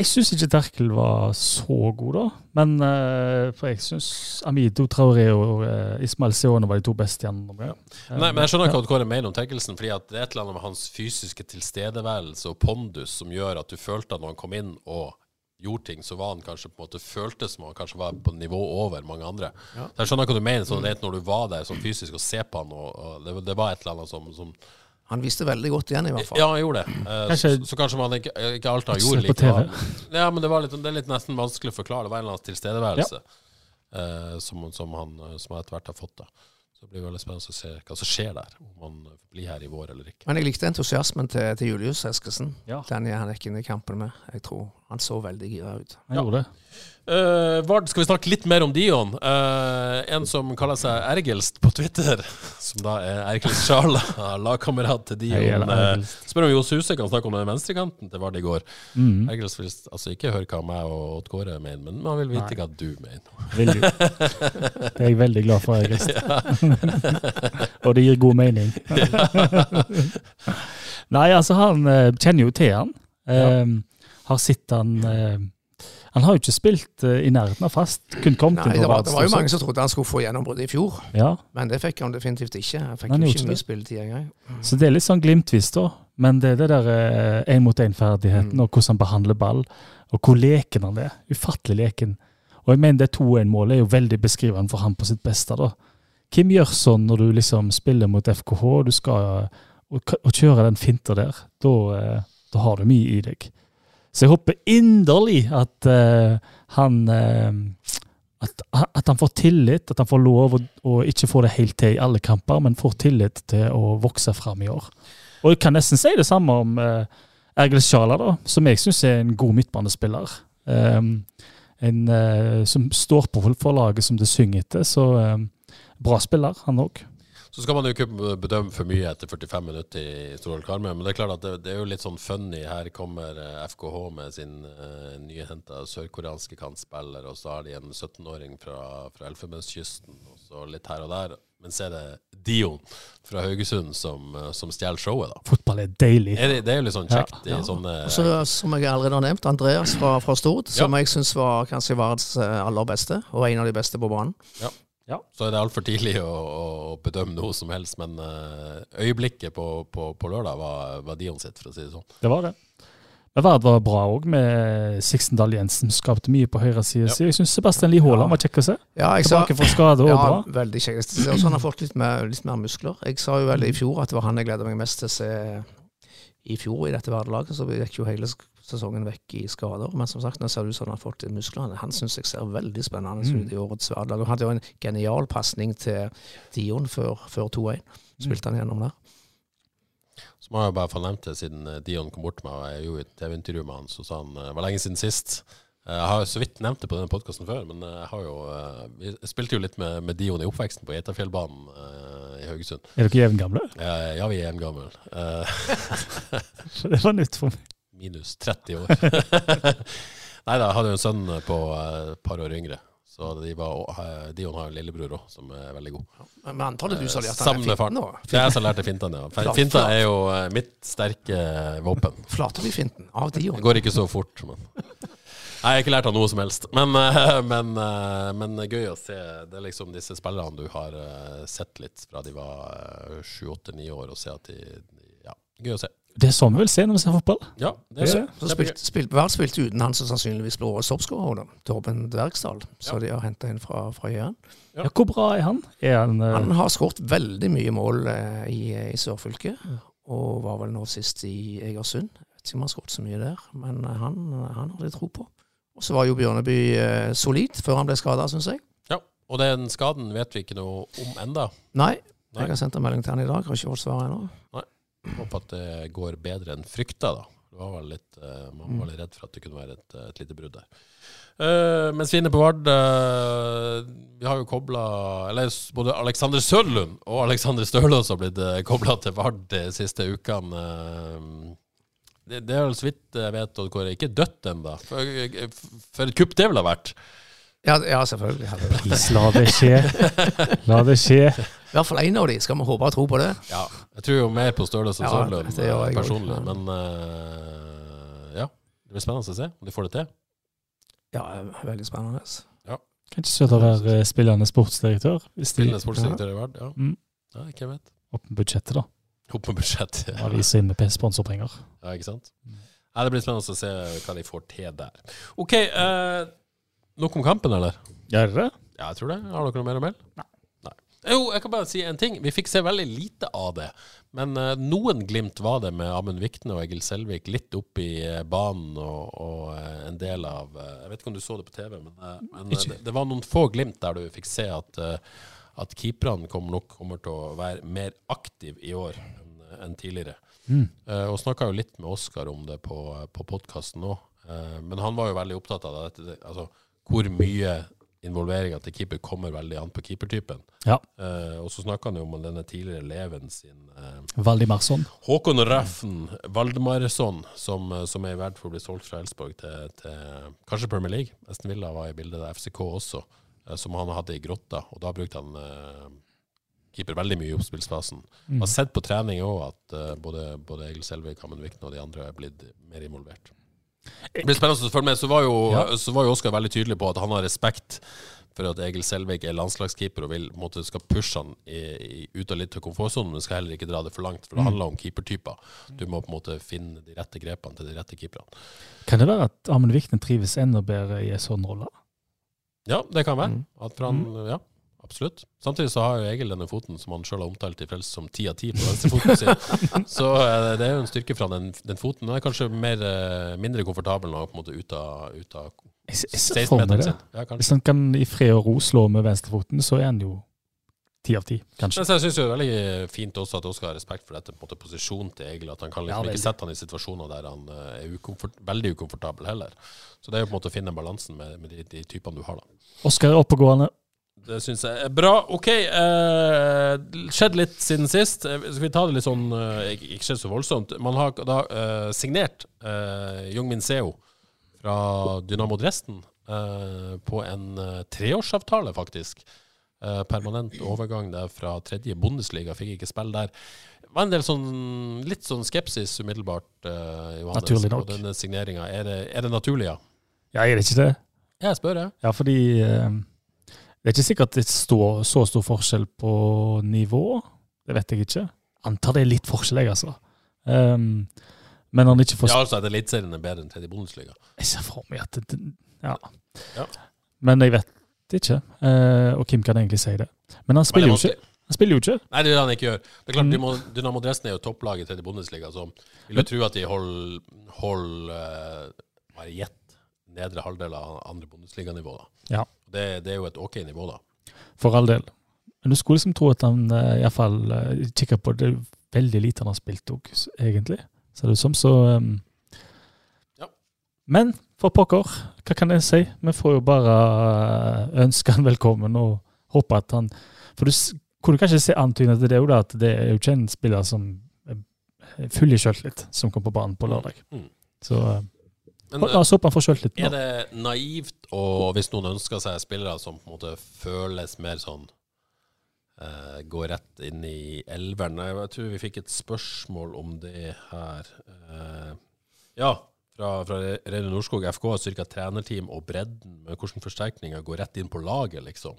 Jeg syns ikke Terkel var så god, da. Men uh, for jeg syns Amido Traoré og uh, Ismael Seone var de to beste i andre omgang. Eh, Nei, men jeg skjønner ikke hva du mener om Terkelsen, fordi at det er et eller annet med hans fysiske tilstedeværelse og pondus som gjør at du følte at når han kom inn og gjorde ting, så var han kanskje på en måte føltes som han kanskje var på nivå over mange andre. Så jeg skjønner hva du mener, sånn rent når du var der sånn fysisk og ser på han, og, og det, det var et eller annet som, som Han visste veldig godt igjen, i hvert fall. Ja, han gjorde det. Eh, Kanskje- så, så kanskje man ikke, ikke alt han gjorde på like TV. Ja, men det, var litt, det er litt nesten vanskelig å forklare. Det var en eller annen tilstedeværelse eh, som, som han eh, som etter hvert har fått. da. Så det blir veldig spennende å se hva som skjer der, om han blir her i vår eller ikke. Men jeg likte entusiasmen til, til Julius Eskesen. Ja. Den han gikk inn i kampen med. Jeg tror han så veldig gira ut. Han gjorde det. Uh, Vard, skal vi snakke litt mer om Dion? Uh, en som kaller seg Ergelst på Twitter, [LAUGHS] som da er Ergelst Sjala, [LAUGHS] lagkamerat til Dion. Eh, spør om Johs Huse kan snakke om den venstrekanten til Vard i går. Mm. Ergelst vil altså ikke høre hva meg og Odd Kåre mener, men han vil vite Nei. hva du mener. Du? [LAUGHS] Det er jeg veldig glad for, August. Og det gir god mening. Nei, altså, han kjenner jo til han. Ja. Har sett han Han har jo ikke spilt uh, i nærheten av fast. Kun kommet Nei, inn det, på var, det var jo mange som trodde han skulle få gjennombruddet i fjor, Ja, men det fikk han definitivt ikke. Han fikk Nei, jo ikke mye det. spilletid engang. så det er litt sånn glimtvis, da. Men det er det der én-mot-én-ferdigheten, Mm. og hvordan han behandler ball, og hvor leken han er. Ufattelig leken. Og jeg mener det 2-1-målet er jo veldig beskrivende for han på sitt beste, da. Hvem gjør sånn når du liksom spiller mot FKH, du skal og, og kjøre den finta der? Da, eh, da har du mye i deg. Så jeg håper inderlig at uh, han uh, at, at han får tillit, at han får lov å, ikke få det helt til i alle kamper, men får tillit til å vokse fram i år. Og jeg kan nesten si det samme om uh, Ergil Sjala, da, som jeg syns er en god midtbanespiller. Um, en uh, som står på for laget som det synger etter, så um, bra spiller, han òg. Så skal man jo ikke bedømme for mye etter 45 minutter i Storhold Karmøy, men det er klart at det, det er jo litt sånn funny. Her kommer eh, FKH med sin uh, nyhenta sørkoreanske kantspiller, og så har de en 17-åring fra, fra Elfenbenskysten, og så litt her og der. Men så er det Dion fra Haugesund som, eh, som stjeler showet, da. Fotball er deilig. Er det, det er jo litt sånn Ja. kjekt sånne så, som jeg allerede har nevnt, Andreas fra, fra Stord, som jeg syns var kanskje verdens eh, aller beste, og en av de beste på banen. Så er det altfor tidlig å, å bedømme noe som helst, men eh, øyeblikket på, på, på lørdag var, var Dion sitt, for å si det sånn. Det var det. Men Verd var bra òg, med Sixten Jensen. Skapte mye på høyre side. Ja. Jeg syns Sebastian Lie Haaland var kjekk å se. Ja, jeg sa, Tilbake fra skade og ja, bra. veldig kjekk. Og så han har fått litt mer, litt mer muskler. Jeg sa jo vel i fjor at det var han jeg gleda meg mest til å se i fjor i dette verdelaget. Så gikk jo hele sesongen vekk i skader. Men som sagt, nå ser det ut som han har fått musklene. Han syns jeg ser veldig spennende Mm. ut i årets hverdag. Han hadde jo en genial pasning til Dion før, før 2-1. Spilte han gjennom der. Så må jeg bare få nevnt det, siden eh, Dion kom bort til meg, og jeg gjorde et TV-intervju med han, så sa han eh, det var lenge siden sist. Eh, Jeg har så vidt nevnt det på denne podkasten før, men eh, jeg har jo jeg Vi spilte jo litt med, med Dion i oppveksten på Geitafjellbanen uh, i Haugesund. Er dere jevngamle? Eh, ja, vi er jevngamle. Uh, Eh, [LAUGHS] Det var nytt for meg. Minus 30 år. [LAUGHS] Nei da, jeg hadde jo en sønn på eh, et par år yngre. Så de var, eh, Dion har en lillebror òg, som er veldig god. Men med antallet du sa de at han er finten. Det er jeg som lærte fintene, ja. Finta er jo eh, mitt sterke våpen. Flater vi finten av Det går ikke så fort, men [LAUGHS] Nei, Jeg har ikke lært av noe som helst. Men, eh, [LAUGHS] men, eh, men gøy å se. Det er liksom disse spillerne du har eh, sett litt fra de var eh, sju, åtte, ni år, og se at de Ja, gøy å se. Det er sånn vi vil se når vi ser fotball. Ja, det Så, er så det. spilt, spilt, Vard spilte uten han som sannsynligvis blir årets toppskårer, Torben Dvergsdal. Så de har henta inn fra, fra Jæren. Ja. Ja, hvor bra er han? Er han, uh... Han har skåret veldig mye mål uh, i, i sørfylket, og var vel nå sist i Egersund. Jeg vet ikke om han har skåret så mye der, men uh, han, han har litt tro på. Og så var jo Bjørneby eh, solid før han ble skada, syns jeg. Ja, og den skaden vet vi ikke noe om enda. Nei, Nei. jeg har sendt en melding til han i dag, har ikke fått svar ennå. Håper at det går bedre enn frykta, da. Var vel litt, eh, man var litt redd for at det kunne være et, et lite brudd der. Uh, mens vi er inne på Vard uh, Vi har jo kobla både Alexander Sørlund og Alexander Stølås har blitt uh, kobla til Vard de siste ukene. Uh, det, det er vel så vidt jeg vet, og hvor det ikke er dødt ennå. For, for et kupp det ville ha vært. Ja, ja, selvfølgelig. Please, la det skje. La det skje. I hvert fall én av de, skal vi håpe og tro på det. Ja, jeg tror jo mer på Støle som Ja, Sørlund det eh, også. personlig, men uh, ja. Det blir spennende å se om de får det til. Ja, veldig spennende. Ja. Kan ikke søte å være eh, spillende sportsdirektør. Hvis de Spillende sportsdirektør i verden, ja. Mm. ja. Hvem vet? opp med budsjettet, da. Opp med budsjettet. Ja, ser inn med sponsorpenger. Ja, ikke sant? Nei, det blir spennende å se hva de får til der. OK, eh, nok om kampen, eller? Gjør det? Ja, jeg tror det. Har dere noe mer å melde? Nei. Jo, jeg kan bare si en ting. Vi fikk se veldig lite av det. Men uh, noen glimt var det med Amund Vikne og Egil Selvik litt opp i uh, banen og, og uh, en del av Jeg vet ikke om du så det på TV, men, men det, det var noen få glimt der du fikk se at, at keeperne kommer nok kommer til å være mer aktive i år enn en tidligere. Mm. Eh, og snakka jo litt med Oskar om det på, på podkasten òg. men han var jo veldig opptatt av det, altså, hvor mye involveringa til keeper kommer veldig an på keepertypen. Ja. Uh, og så snakka han jo om denne tidligere eleven sin uh, Valdimarsson. Håkon Raffen, Valdemarsson, som, eh, som er i verden for å bli solgt fra Elsborg til, til kanskje Premier League. Esten Villa var i bildet der, FCK også, uh, som han hadde i Grotta. Og da brukte han uh, keeper veldig mye i oppspillsfasen. Mm. Har sett på trening òg at både, både Egil Selvik, Amund Vikne og de andre er blitt mer involvert. Det blir spennende å følge med. Så var jo, Ja. så var jo Oskar veldig tydelig på at han har respekt for at Egil Selvik er landslagskeeper og vil, måtte skal pushe han i, i, ut av litt av komfortsonen, men skal heller ikke dra det for langt. For det Mm. handler om keepertyper. Du må på en måte finne de rette grepene til de rette keeperne. Kan det være at Amund Vikne trives enda bedre i en sånn rolle? Ja, det kan være. Mm. At han, ja, absolutt. Samtidig så har jo Egil denne foten som han sjøl har omtalt i Frelse som ti av ti på venstrefoten sin. [LAUGHS] Så eh, det er jo en styrke fra den, den foten. Den er kanskje mer, eh, mindre komfortabel nå, på en måte ut av, ut av Jeg, ser for meg 16-meteren det. Ja. Hvis han kan i fred og ro slå med venstrefoten, så er han jo ti av ti, kanskje. Men så jeg synes jo det er veldig fint også at Oskar har respekt for dette på en måte posisjonen til Egil. At han kan liksom ja, ikke sette han i situasjoner der han eh, er ukomfort, veldig ukomfortabel heller. Så det er jo på en måte å finne balansen med, med de, de typene du har, da. Oskar er oppegående. Det syns jeg er bra. OK, eh, skjedd litt siden sist. Eh, Skal vi ta det litt sånn eh, Ikke ikke skjedd så voldsomt. Man har da eh, signert eh, Jungmin Seo fra Dynamo Dresden eh, på en eh, treårsavtale, faktisk. Eh, permanent overgang der fra tredje Bundesliga. Fikk ikke spille der. Det var en del sånn, litt sånn skepsis umiddelbart, eh, Johannes, Naturlig nok. på denne signeringa. Er, det- er det naturlig, ja? Ja, er det ikke det? Jeg spør, jeg. Ja, fordi eh, det er ikke sikkert det står så stor forskjell på nivå. Det vet jeg ikke. Antar det er litt forskjell, jeg, altså. Um, men han ikke får Ja, altså at Eliteserien er bedre enn tredje Bundesliga. Jeg ser for meg at det, ja. Ja. Men jeg vet ikke. Uh, og Kim kan egentlig si det. Men han spiller jo ikke. Han spiller jo ikke. Nei, det er det han ikke gjør. Det er klart, Mm. Dynamo, Dynamo Dresden er jo topplaget i tredje Bundesliga, så vil jo tro at de holder, hold, uh, bare gjett nedre halvdel av andre Bundesliga-nivå. da. Ja. Det, det er jo et ok nivå, da. For all del. Men du skulle liksom tro at han uh, iallfall uh, kikker på det veldig lite han har spilt òg, egentlig. Ser det ut som. Så um, Ja. Men for pokker, hva kan jeg si? Vi får jo bare eh, ønske han velkommen og håpe at han For du kunne kanskje se antydninger til det òg, at det er jo ikke en spiller som er i sjøltillit, som kom på banen på lørdag. Mm. Så eh, Men La oss håpe han får sjøltillit er det naivt, og hvis noen ønsker seg spillere som på en måte føles mer sånn uh, Går rett inn i elveren Jeg tror vi fikk et spørsmål om det her. Uh, ja, fra, fra Reine Norskog FK styrka trenerteam og bredden Men hvordan forsterkninger går rett inn på laget, liksom.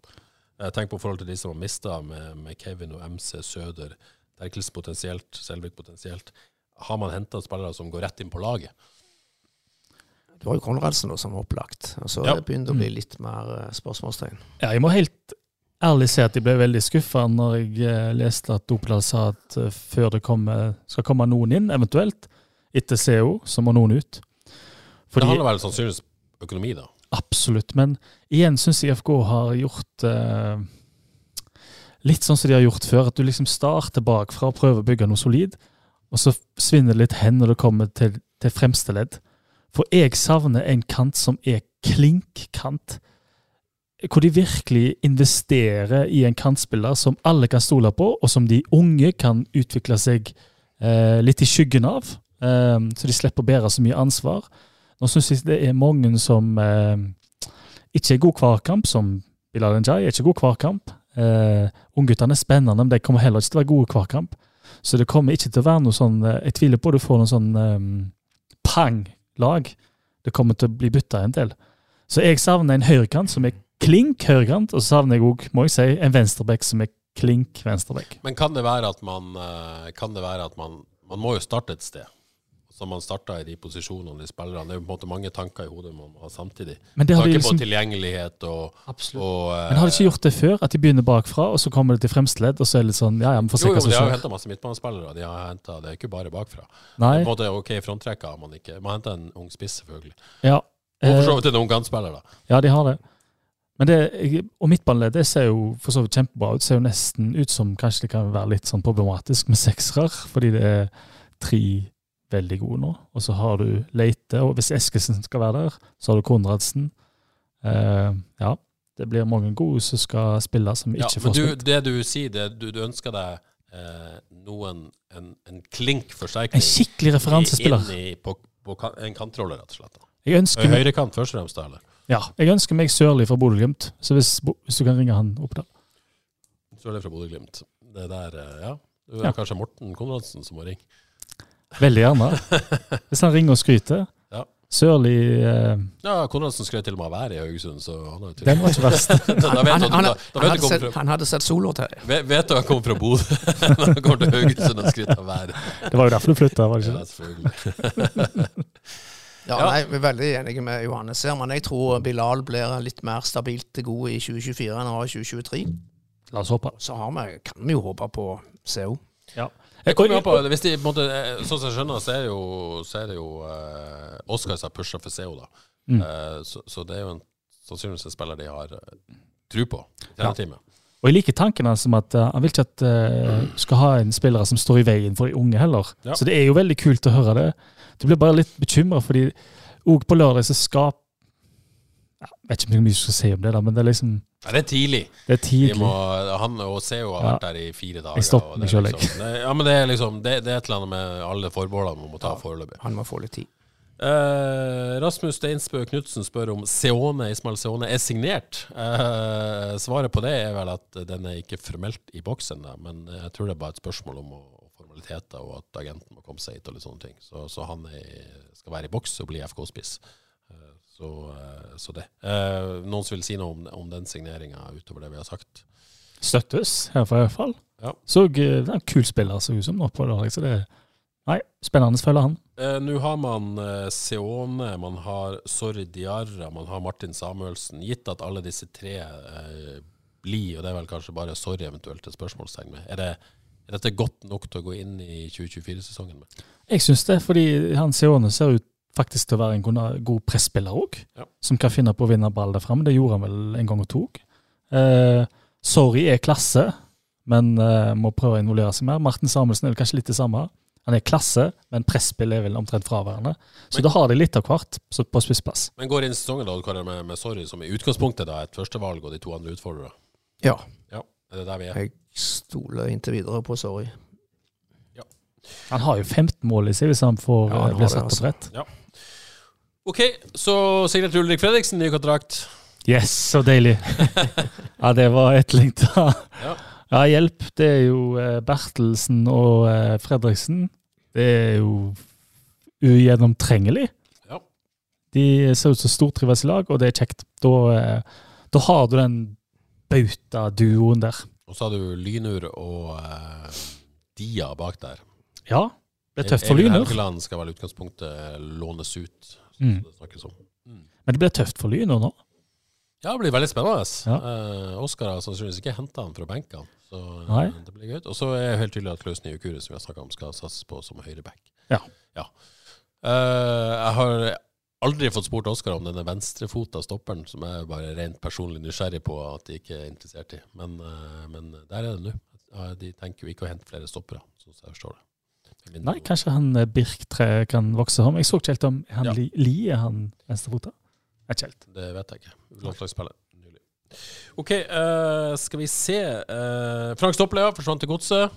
Uh, tenk på forhold til de som har mista med, med Kevin og MC Søder, Terkels potensielt, Selvik potensielt. Har man henta spillere som går rett inn på laget? Det var jo Konradsen da som var opplagt. Og så Ja. begynte det å bli litt mer eh, spørsmålstegn. Ja, jeg må helt ærlig si at jeg ble veldig skuffa når jeg eh, leste at Opedal sa at eh, før det kommer, skal komme noen inn, eventuelt, etter CO, så må noen ut. det handler vel sannsynligvis økonomi, da. Absolutt, men igjen syns jeg FK har gjort eh, litt sånn som de har gjort før. At du liksom starter bakfra og prøver å bygge noe solid, og så svinner det litt hen når det kommer til, til fremste ledd. For jeg savner en kant som er klinkkant. Hvor de virkelig investerer i en kantspiller som alle kan stole på, og som de unge kan utvikle seg eh, litt i skyggen av. Eh, så de slipper å bære så mye ansvar. Nå syns jeg det er mange som eh, ikke er god hver kamp, som Bilal Njay er ikke god hver kamp. Eh, Ungguttene er spennende, men de kommer heller ikke til å være gode hver kamp. Så det kommer ikke til å være noe sånn eh, Jeg tviler på du får noen sånn eh, pang-lag. Det kommer til å bli bytta en del. Så jeg savner en høyrekant som er klink høyrekant, og så savner jeg òg, må jeg si, en venstreback som er klink venstreback. Men kan det være at man eh, Kan det være at man Man må jo starte et sted. Så man starter i de posisjonene, de spillerne. Det er jo på en måte mange tanker i hodet man må ha samtidig. Men det har de Tanker liksom på tilgjengelighet og, Absolutt. og eh, Men har de ikke gjort det før? At de begynner bakfra, og så kommer det til fremste ledd, og så er det litt sånn Ja, ja, vi får se Jo, jo, skjer. men de har jo henta masse midtbanespillere. De har hentet, det er ikke bare bakfra. Nei. På en måte, ok, fronttrekka har man ikke. Man henter en ung spiss, selvfølgelig. Ja. Og for så Eh, vidt en ung kantspiller, da. Ja, de har det. Men det, og midtbaneledd ser jo for så vidt kjempebra ut. Ser jo nesten ut som kanskje det kan være litt sånn problematisk med seksere, fordi det er tre veldig gode nå. Og så har du Leite, og hvis Eskesen skal være der, så har du Konradsen. Eh, ja, det blir mange gode som skal spille, som ikke ja, får spilt. det du sier, det, du, du ønsker deg eh, noen En, en klink forsterkning En skikkelig referansespiller. i, på, på en kantrolle, rett og slett. da. Jeg ønsker, meg, Høyrekant først og fremst, da, eller? ja, jeg ønsker meg Sørli fra Bodø-Glimt, så hvis, hvis du kan ringe han opp der. Er fra Bodø-Glimt. Det der, eh, ja. Det er Ja. kanskje Morten Konradsen som må ringe. Veldig gjerne. Hvis han ringer og skryter. Ja. Sørli eh, Ja, Konradsen skrøt til og med av været i Haugesund, så han har jo Den var ikke verst. da, vet Han, du han, da, han, da vet du hadde kommer sett, fra, han hadde sett sola til vet, vet du han kommer fra Bodø [LAUGHS] når han kommer til Haugesund og skryter av været. Det var jo derfor du flytta, var det ikke Ja, det? selvfølgelig. [LAUGHS] Ja, Ja. Nei, Vi er veldig enige med Johannes her, men jeg tror Bilal blir litt mer stabilt til god i 2024 enn han var i 2023. La oss håpe. Så har vi, kan vi jo håpe på CO. Det kommer på, hvis de, måte, eh, sånn som jeg skjønner, så er det jo, så er det jo eh, Oscar som har pusha for CO, da. Mm. Eh, så, så det er jo en, sannsynligvis en spiller de har uh, tro på. Ja. Og jeg liker tanken hans om at eh, han vil ikke at uh, skal ha en spillere som står i veien for de unge heller. Ja. Så det er jo veldig kult å høre det. Du blir bare litt bekymra, fordi òg på lørdag så skap... Vet ikke hvor mye jeg skal si om det, da, men det er liksom Ja, det er tidlig. Det er tidlig. må, han og Seo har Ja. vært der i fire dager. Jeg stopper meg sjøl, liksom, det, ja, men det er liksom Det, det er et eller annet med alle forbeholdene man må ta foreløpig. Han må få litt tid. Uh, Rasmus Steinsbø Knutsen spør om Seone, Ismail Seone er signert. Uh, svaret på det er vel at den er ikke formelt i boksen, ennå, men jeg tror det er bare et spørsmål om formaliteter, og at agenten må komme seg hit og litt sånne ting. Så, så han er, skal være i boks og bli FK-spiss. Så, eh, så det. Eh, noen som vil si noe om, om den signeringa utover det vi har sagt? Støttes herfra, i hvert fall. Ja. Så eh, det er en kul spiller, så ut som nå på lørdag. Så det er Nei, spennende å følge han. Eh, Nå har man eh, Seone, man har Sorry Diarra, man har Martin Samuelsen. Gitt at alle disse tre eh, blir, og det er vel kanskje bare Sorry eventuelt et spørsmålstegn med, er, det, er dette godt nok til å gå inn i 2024-sesongen med? Jeg syns det, fordi han Seone ser ut faktisk til å være en god- presspiller òg. Ja. Som kan finne på å vinne ball der framme. Det gjorde han vel en gang og tok. Eh, sorry er klasse, men eh, må prøve å involvere seg mer. Martin Samuelsen er vel kanskje litt det samme. Han er klasse, men presspill er vel omtrent fraværende. Så Men- da har de litt av hvert på spissplass. Men går inn i sesongen da, med, med Sorry som i utgangspunktet da et førstevalg, og de to andre utfordrere? Ja. Ja, er det der vi er? Jeg stoler inntil videre på Sorry. Han har jo 15 mål i seg hvis han får Ja, han bli satt altså. opp rett. OK, så signerte Ulrik Fredriksen ny kontrakt. Yes, så deilig. [LAUGHS] ja, det var etterlengta. Ja. Ja, hjelp. Det er jo eh, Bertelsen og eh, Fredriksen. Det er jo ugjennomtrengelig. Ja. De ser ut som stortrives i lag, og det er kjekt. Da, eh, da har du den bauta-duoen der. Og så har du Lynur og eh, Dia bak der. Ja, det er tøft for Lynur. Helgeland skal vel i utgangspunktet lånes ut. Mm. som det snakkes om. Men det blir tøft for Lyn nå. Ja, det blir veldig spennende. Ja. Eh, Oskar har sannsynligvis ikke henta han fra benkene. Så eh, Nei. det blir gøy. Og så er det helt tydelig at Klaus Nyukure, som vi har snakka om, skal satses på som høyreback. Ja. Eh, jeg har aldri fått spurt Oskar om denne venstrefota stopperen, som jeg bare rent personlig nysgjerrig på at de ikke er interessert i. Men, eh, men der er det nå. De tenker jo ikke å hente flere stoppere, sånn som jeg forstår det. Nei, kanskje han eh, Birktre kan vokse om. Jeg så ikke helt om han Ja. Li, Li er han venstrefota. Er ikke helt. Det vet jeg ikke. Landslagsspiller. OK, uh, skal vi se. Uh, Frank Stopplea forsvant til Godset.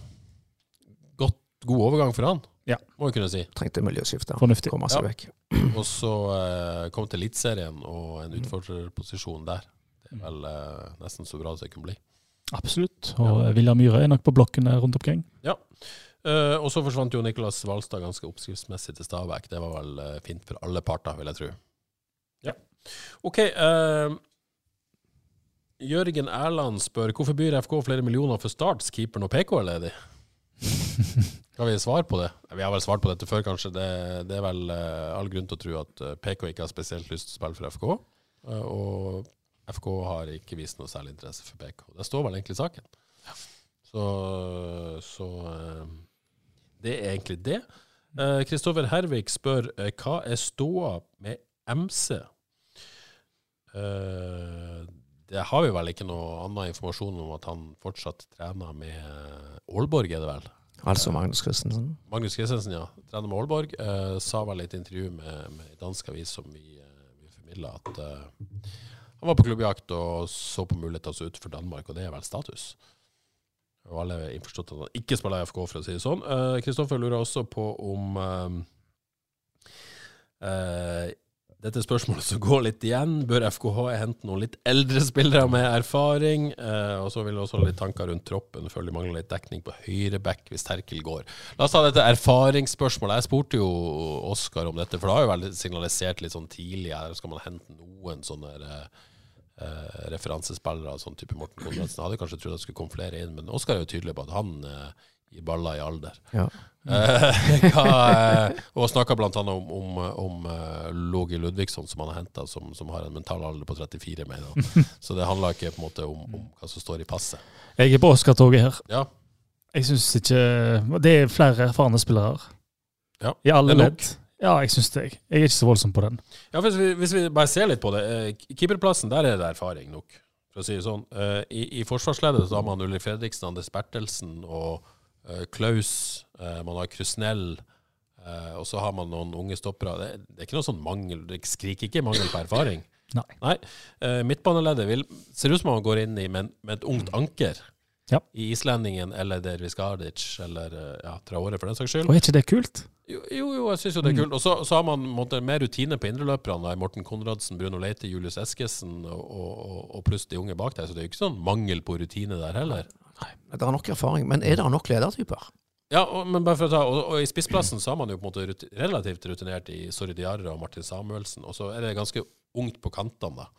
God overgang for han, Ja. må vi kunne si. Trengte miljøskifte. Fornuftig. Komme seg Ja. vekk. [CLEARS THROAT] Og så uh, kom til Eliteserien og en utfordrerposisjon der. Det er vel uh, nesten så bra det kunne bli. Absolutt. Og ja. William Myhre er nok på blokkene rundt omkring. Eh, og så forsvant jo Niklas Hvalstad ganske oppskriftsmessig til Stabæk. Det var vel uh, fint for alle parter, vil jeg tro. Ja. OK. Uh, Jørgen Erland spør hvorfor byr FK flere millioner for Starts keeper når PK er ledig? [LAUGHS] Skal vi svare på det? Vi har vel svart på dette før, kanskje. Det, det er vel all grunn til å tro at PK ikke har spesielt lyst til å spille for FK. og FK har ikke vist noe særlig interesse for PK. Det står vel egentlig i saken. Så, så eh, det er egentlig det. Kristoffer Hervik spør eh, hva er ståa med MC? Eh, det har vi vel ikke noe annen informasjon om at han fortsatt trener med Aalborg, er det vel? Altså Magnus Christensen. Magnus Christensen, ja. Trener med Aalborg. Eh, sa vel i et intervju med, med dansk avis som vi, eh, vi formidla, at eh, han var på klubbjakt og så på muligheter til å utenfor Danmark, og det er vel status. Og alle er innforstått at han ikke spiller FK, for å si det sånn. Kristoffer lurer også på om uh, eh, dette spørsmålet som går litt igjen. Bør FKH hente noen litt eldre spillere med erfaring? Eh, og så vil også ha litt tanker rundt troppen. Føler de mangler litt dekning på høyreback hvis Terkel går. La oss ta dette erfaringsspørsmålet. Jeg spurte jo Oskar om dette, for det har jo vært signalisert litt sånn tidlig her. Skal man hente noen sånne eh, eh, referansespillere, sånn type Morten Konradsen? Jeg hadde kanskje trodd det skulle komme flere inn, men Oskar er jo tydelig på at han eh, gir baller i alder. Ja. Eh, [LAUGHS] hva, eh, og snakka bl.a. om, om, om eh, Logi Ludvigsson, som han har henta, som, som har en mental alder på 34, mener. [LAUGHS] Så det handler ikke på en måte om, om hva som står i passet. Jeg er på Oskar-toget her. Ja, Jeg syns ikke Det er flere erfarne spillere. Ja, I alle ledd. Ja, jeg syns det. Jeg Jeg er ikke så voldsom på den. ja hvis, vi, hvis vi bare ser litt på det. eh, Keeperplassen, der er det erfaring nok, for å si det sånn. Eh, I, i forsvarsleddet så har man Ulrik Fredriksen, Anders Bertelsen og eh, Klaus. man har Krusnell. Uh, og så har man noen unge stoppere. Det, det er ikke noe sånn mangel, det skriker ikke mangel på erfaring. Nei. Nei. midtbaneleddet vil, ser ut som man går inn i med, med et ungt anker. Ja. I islendingen eller Dervis Gardic eller ja, Traore, for den saks skyld. Og er ikke det kult? Jo, jo, jo jeg syns jo det er kult. Og så, så har man måtte, mer rutine på indreløperne. da, Morten Konradsen, Bruno Leite, Julius Eskesen og, og, og- pluss de unge bak der. Så det er jo ikke sånn mangel på rutine der heller. Nei, Det er nok erfaring, men er det nok ledertyper? Ja, og, men bare for å ta, og, og i spissplassen så har man jo på en måte rut, relativt rutinert i Sorry Diarra og Martin Samuelsen. Og så er det ganske ungt på kantene, da.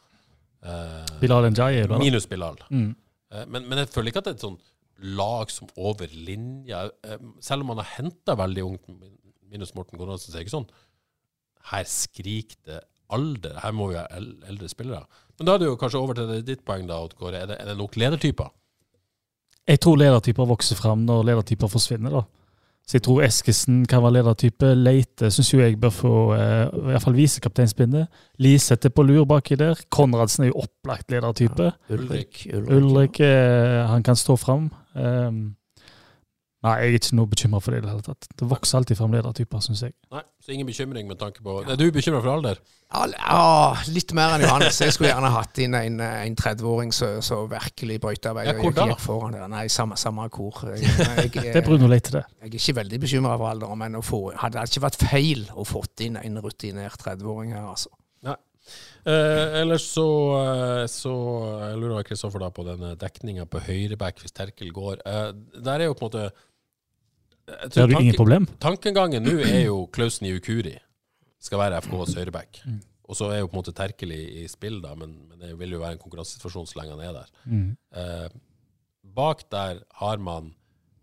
Eh, Bilal Njaye, da. minus Bilal. Mm. Eh, Men, men jeg føler ikke at det er et sånn lag som over linja eh, Selv om man har henta veldig ungt, minus Morten Konradsen, så er det ikke sånn Her skriker det alder. Her må vi ha eldre spillere. Men da er det jo kanskje over til ditt poeng, da, Odd Kåre. Er er det nok ledertyper? Jeg tror ledertyper vokser fram når ledertyper forsvinner. da. Så jeg tror Eskesen kan være ledertype. Leite syns jo jeg bør få eh, i hvert fall visekapteinspinnet. Liseth er på lur baki der. Konradsen er jo opplagt ledertype. Ulrik. Ulrik eh, han kan stå fram. Um, Nei, jeg er ikke noe bekymra for det i det hele tatt. Det vokser alltid fram ledertyper, syns jeg. Nei, så ingen bekymring med tanke på Er du bekymra for alder? Ja, ja, litt mer enn Johannes. Jeg skulle gjerne hatt inn en, en 30-åring som virkelig brøyta vei. Ja, hvor da? gikk foran der. Nei, samme, samme kor. Jeg, jeg, [LAUGHS] Det er Bruno Leite, det. Jeg er ikke veldig bekymra for alderen, men å få, hadde det ikke vært feil å få inn en rutinert 30-åring her, altså. Eh, ellers så, eh, så jeg lurer jeg Kristoffer da på denne dekninga på høyreback hvis Terkel går. Eh, der er jo på en måte jeg Det tror har du ingen problem. Tankegangen nå er jo Klausen i Ukuri skal være FKs høyreback. Mm. Og så er jo på en måte Terkel i, i spill, da, men, men det vil jo være en konkurransesituasjon så lenge han er der. Mm. Eh, bak der har man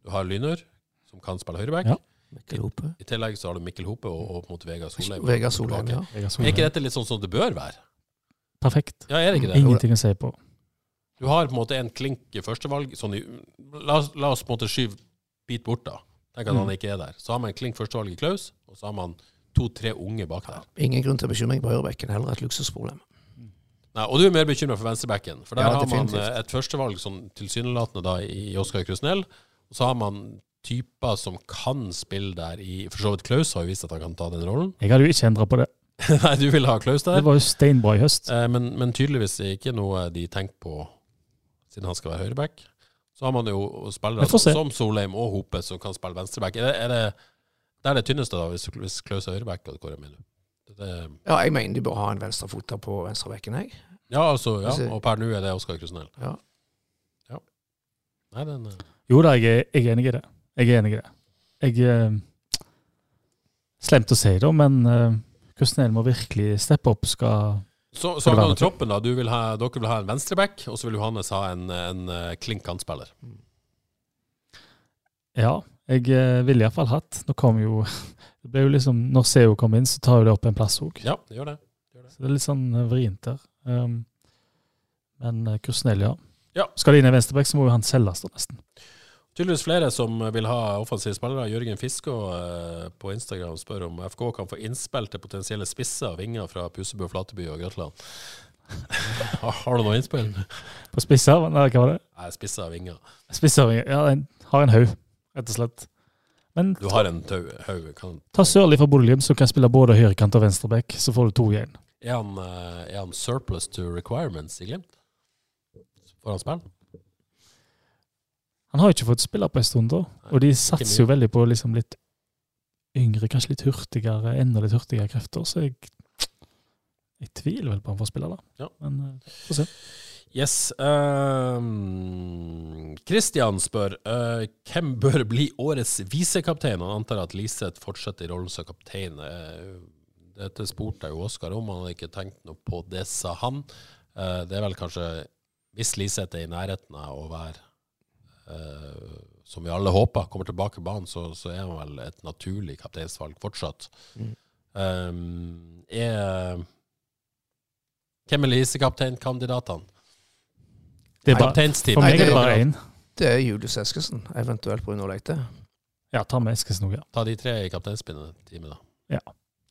Du har Lynør, som kan spille høyreback. Ja. Mikkel Hope. I tillegg så har du Mikkel Hope og, og på en måte Vegard Solheim. Vegard Solheim, ja. Er ikke dette litt sånn som det bør være? Perfekt. Ja, er det ikke det? Ingenting å si på. Du har på en måte en klink i førstevalg. Sånn i, la, oss- la oss på en måte skyve bit bort, da. Tenk at Mm. han ikke er der. Så har man klink førstevalg i Klaus, og så har man to-tre unge bak der. Ingen grunn til bekymring på høyrebekken, heller et luksusproblem. Nei, og du er mer bekymra for venstrebekken. For der Ja, har man definitivt. eh, et førstevalg sånn tilsynelatende da i Oskar Krusnell, og så har man typer som kan spille der i For så vidt Klaus har jo vist at han kan ta den rollen. Jeg hadde jo ikke endra på det. [LAUGHS] Nei, du ville ha Klaus der. Det var jo steinbra i høst. Eh, men, men tydeligvis er ikke noe de tenker på siden han skal være høyreback. Så har man jo spillere som Solheim og Hope som kan spille venstreback. Er det, er det, det er det tynneste, da, hvis, hvis Klaus er høyreback? hvor mener. Ja, jeg mener de bør ha en venstrefot på venstrebekken, jeg. ja, altså, ja, og per nå er det Oskar Krusnell. Ja. Ja. Nei, den uh... Jo da, jeg er, jeg er enig i det. Jeg er enig i det. Jeg uh, Slemt å si det, men uh, Krusnell må virkelig steppe opp. Skal Så, så har troppen, da. Du vil ha, dere vil ha en venstreback, og så vil Johannes ha en, en eh, klink kantspiller. Ja, jeg uh, ville iallfall hatt. Nå kom jo [LAUGHS] Det ble jo liksom Når CEO kom inn, så tar jo det opp en plass òg. Ja, det gjør det. Så det er litt sånn eh, vrient der. Um, men Krusnell, ja. Ja. Skal det inn en venstreback, så må jo han selges, da, nesten. Tydeligvis flere som vil ha offensive spillere. Jørgen Fiskå eh, på Instagram spør om FK kan få innspill til potensielle spisser og vinger fra Pusebø, Flateby og Grøtland. [LAUGHS] har, du noe innspill? På spisser, nei, hva var det? Nei, spisser og vinger. Spisser, ja, jeg har en haug, rett og slett. Men Du har en haug. Kan- ta Sørli fra Bodø-Glimt, som kan spille både høyrekant og venstreback, så får du to igjen. Er han, eh, er han surplus to requirements i Glimt? Får han spille? Han har jo ikke fått spille på en stund, da. Og de satser jo veldig på liksom litt yngre, kanskje litt hurtigere, enda litt hurtigere krefter. Så jeg, jeg tviler vel på han får spille, da. Ja. Men uh, få se. Yes. Kristian um, spør uh, hvem bør bli årets visekaptein. Han antar at Liseth fortsetter i rollen som kaptein. Eh, dette spurte jeg jo Oskar om, han hadde ikke tenkt noe på det, sa han. Uh, det er vel kanskje, hvis Liseth er i nærheten av å være eh, som vi alle håper, kommer tilbake på banen, så, så er han vel et naturlig kapteinsvalg fortsatt. Mm. Um, er, hvem er lisekapteinkandidatene? Det er bare, Kapteinsteam. for meg er det bare én. Det er Julius Eskesen, eventuelt Bruno Leite. Ja, ta med Eskesen òg, ja. Ta de tre i kapteinspinnet-teamet, da. Ja.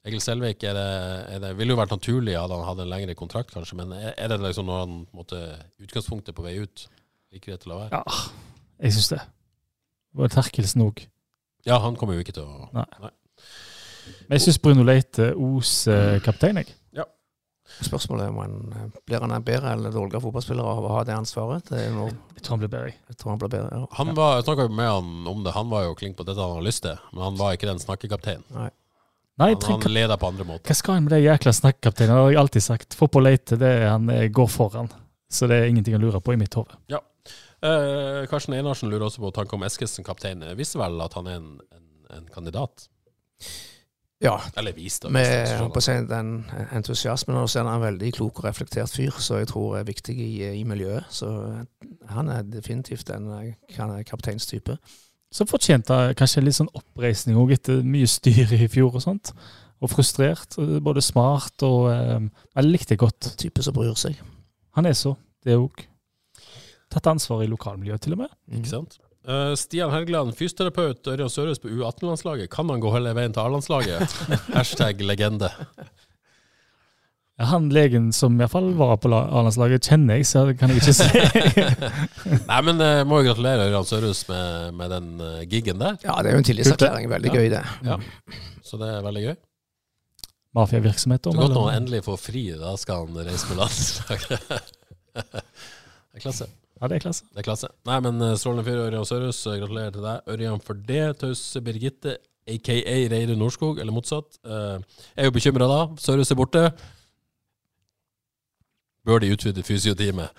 Egil Selvik er det, er det, ville jo vært naturlig hadde han hatt en lengre kontrakt, kanskje, men er, er det liksom når han måtte, utgangspunktet på vei ut like greit til å være? Ja, jeg syns det. Det var Terkelsen òg. Ja, han kommer jo ikke til å Nei. Men jeg syns Bruno Leite oser kaptein, jeg. Ja. Spørsmålet er om han eh, blir han en bedre eller dårligere fotballspiller av å ha det ansvaret. Det er noe, Jeg tror han blir bedre, jeg. tror han blir bedre. Ja. Han var, Jeg snakka med han om det, han var jo klink på dette han har lyst til, men han var ikke den snakkekapteinen. Nei, Han, trenger han leder på andre måter. Hva skal han med det jækla snakkekapteinen? Det har jeg alltid sagt. Få på Leite, det er han eh, går foran. Så det er ingenting å lure på i mitt hode. Eh, Karsten Einarsen lurer også på tanken om Eskesen kaptein. Jeg Visste vel at han er en, en, en kandidat? ja. Eller viste Med jeg på å den entusiasmen og så er han en veldig klok og reflektert fyr, så jeg tror er viktig i, i miljøet. Så han er definitivt en eh, kapteinstype. Så fortjente han kanskje litt sånn oppreisning òg, etter mye styr i fjor og sånt. Og frustrert. Både smart og eh, Jeg likte det godt. Type som bryr seg. Han er så, det òg. Tatt ansvar i lokalmiljøet, til og med. Mm. Ikke sant? Uh, Stian Helgeland, fysioterapeut Ørjan Sørhus på U18-landslaget. Kan han gå hele veien til A-landslaget? [LAUGHS] Hashtag legende. Han legen som i hvert fall var på la- A-landslaget, kjenner jeg, så det kan jeg ikke si. [LAUGHS] Nei, men jeg må jo gratulere Ørjan Sørhus med, med den eh, gigen der. Ja, det er jo en tillitserklæring. Veldig Ja. gøy, det. Ja. Så det er veldig gøy. Mafiavirksomhet. Godt når han endelig får fri, da skal han reise med landslaget. [LAUGHS] det er klasse. Ja, det er klasse. Det er klasse. Nei, men eh, strålende fyr, Ørjan Sørhus. eh, Gratulerer til deg. Ørjan for det. Tause Birgitte, aka Reidun Norskog, eller motsatt. Eh, jeg er jo bekymra da. Sørhus er borte. Bør de utvide fysiotimet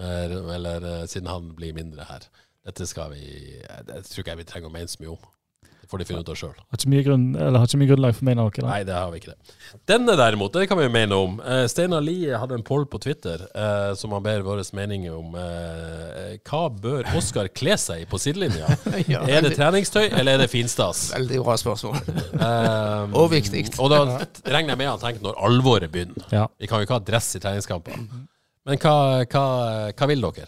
eller eh, siden han blir mindre her? Dette skal vi eh, Det tror ikke jeg vi trenger å mene så mye om. Får de finne ut av sjøl. Har har ikke mye grunnlag for å mene noe. Da. Nei, det har vi ikke det. Denne derimot, det kan vi mene om. Eh, Steinar Lie hadde en poll på Twitter eh, som han ber våre meninger om. Eh, hva bør Oskar kle seg i på sidelinja? [LAUGHS] Ja, Er det treningstøy, eller er det finstas? veldig bra spørsmål. Eh, Og viktig. Og da regner jeg med han tenker når alvoret begynner. Ja. Vi kan jo ikke ha dress i treningskamper. Men hva, hva, hva vil dere?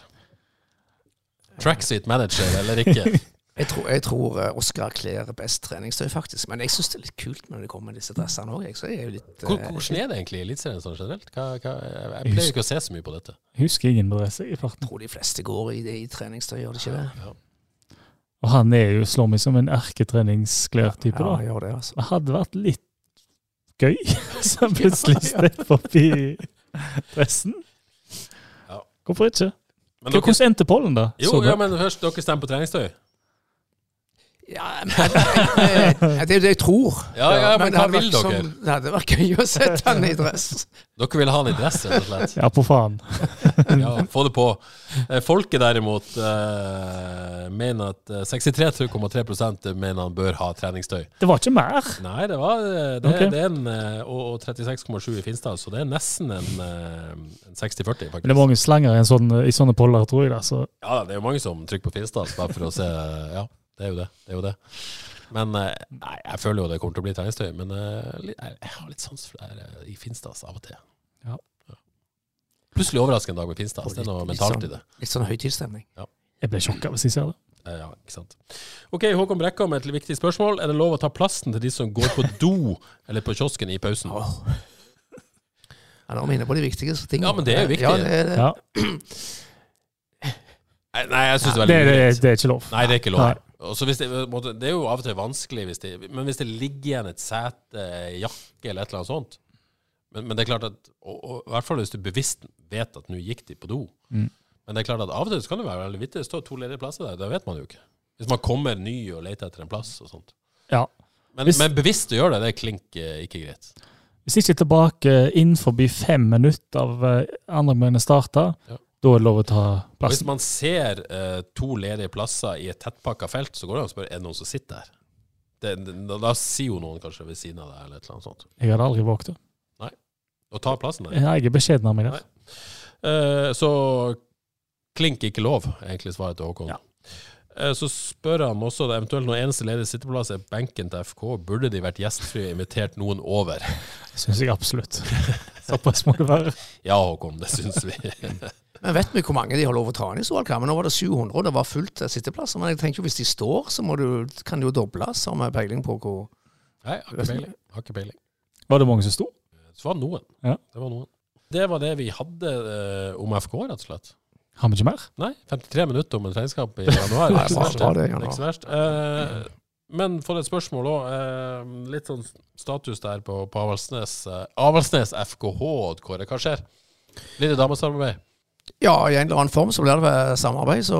Tracksuit manager eller ikke? Jeg tror, jeg tror Oscar kler best treningstøy, faktisk. Men jeg syns det er litt kult når det kommer med disse dressene òg. Eh, Hvordan er det egentlig i Eliteserien sånn generelt? Hva, hva, jeg pleier ikke å se så mye på dette. Husker ingen dress i farten. Jeg tror de fleste går i, i treningstøy, gjør de ikke det? Ja. Og han er jo, slår meg som en erketreningsklær-type. Ja, da. gjør det, altså. Det hadde vært litt gøy [LAUGHS] så han plutselig stepper forbi dressen. Ja. Hvorfor ikke? Men dere, Hvordan endte pollen, da? jo, ja, men først, dere stemmer på treningstøy? Ja, men, jeg, det er jo det jeg tror. Ja, ja, men det hva vil dere? Som, det hadde vært gøy å sette han i dress. Dere vil ha han i dress, rett og slett? Ja, på faen. [LAUGHS] Ja, få det på. Eh, Folket derimot eh, mener at eh, 63,3% mener han bør ha treningstøy. Det var ikke mer. Nei, det var eh, det, okay. det er en eh, Og, og 36,7 i Finstad, så det er nesten en, eh, en 60-40, faktisk. Men det er mange slenger i, en sånn, i sånne poller, tror jeg. da, så Ja, det er jo mange som trykker på Finstad bare for å se Ja, det er jo det. det, er jo det. Men eh, nei, jeg føler jo det kommer til å bli treningstøy. Men eh, jeg, jeg har litt sans for det her eh, i Finstads av og til. Ja. Plutselig overraskende dag med Finstads. Det er noe mentalt sånn- i det. Litt sånn høytidsstemning. jeg ble sjokka hvis jeg ser det. Ja, ikke sant. Ok, Håkon Brekka med et viktig spørsmål. Er det lov å ta plassen til de som går på do [LAUGHS] eller på kiosken i pausen? Oh. Ja, nå er vi inne på de viktigste tingene. Ja, men det er jo viktig. Ja, det er det. Ja, Nei, jeg syns det er det, veldig det, ugreit. det er ikke lov. Nei, det er ikke lov. Nei. Det, det er jo av og til vanskelig, hvis det, men hvis det ligger igjen et sete, jakke eller et eller annet sånt Men, men det er klart at og, og, I hvert fall hvis du bevisst vet at nå gikk de på do. Mm. Men det er klart at av og til så kan det være veldig vittig. Det står to ledige plasser der. Det vet man jo ikke. Hvis man kommer ny og leter etter en plass og sånt. Ja. Men, Hvis- men bevisst å gjøre det, det klinker eh, ikke greit. Hvis ikke tilbake innenfor fem minutter av eh, andre gangen starta, Ja. Da er det lov å ta plassen. hvis man ser uh, to ledige plasser i et tettpakka felt, så går det an å spørre er det noen som sitter der. Det, det, da, da sier jo noen kanskje ved siden av deg, eller et eller annet sånt. Jeg hadde aldri våget det. Nei. Å ta plassen der. Jeg er beskjeden av meg der. Uh, så klink ikke lov, er egentlig svaret til Håkon. Ja. Eh, så spør han også eventuelt når eneste ledige sitteplass er benken til FK, burde de vært gjestfrie og invitert noen over? Syns jeg absolutt. Såpass må det være. Ja, Håkon, det syns vi. [LAUGHS] Men vet vi hvor mange de har lov å ta inn i? Men nå var det 700, og det var fullt av sitteplasser. Men jeg tenker jo hvis de står, så må du, kan det jo dobles, har vi peiling på hvor Nei, har ikke peiling. Har ikke peiling. Var det mange som sto? Det var noen. Ja. Det var noen. Det var det vi hadde eh, om FK, rett og slett. Har vi ikke mer? Nei, 53 minutter om en regnskap i januar. Nei, verst, det, det. Det er ikke så verst. Eh, men for et spørsmål òg. litt sånn status der på, på Avaldsnes. Eh, Avaldsnes FKH, Kåre. Hva skjer? Blir det damesamarbeid? Ja, i en eller annen form så blir det samarbeid. Så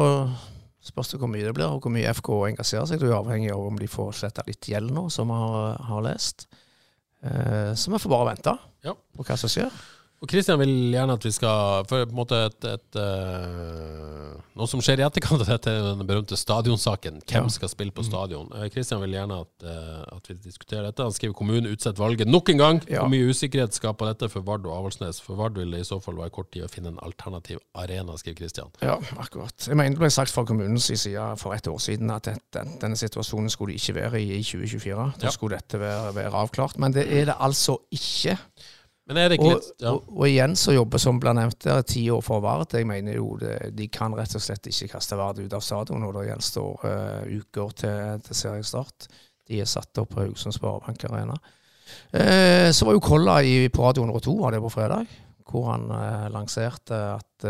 spørs det hvor mye det blir, og hvor mye FK engasjerer seg. Det er avhengig av om de får sletta litt gjeld nå, som vi har, har lest. Eh, så vi får bare vente Ja. på hva som skjer. Og Kristian vil gjerne at vi skal For på en måte et, et eh, Noe som skjer i etterkant av dette, er den berømte stadionsaken. Hvem skal spille på stadion? Eh, Kristian vil gjerne at, eh, at vi diskuterer dette. Han skriver kommunen utsett valget nok en gang. Ja. Hvor mye usikkerhet skaper dette for Vard og Avaldsnes? For Vard vil det i så fall være kort tid å finne en alternativ arena, skriver Kristian. Ja, akkurat. Jeg mener det ble sagt fra kommunens side for et år siden at den, den, denne situasjonen skulle de ikke være i i 2024. Da Ja. skulle dette være, være avklart. Men det er det altså ikke. Men Og, litt ja. og, og igjen så jobber som ble nevnt der, ti år for Vard. Jeg mener jo det, de kan rett og slett ikke kaste Vard ut av stadion når det gjenstår uh, uker til, til seriestart. De er satt opp på Haugesund Sparebank Arena. Eh, så var jo Kolla i, på Radio 102 var det på fredag, hvor han eh, lanserte at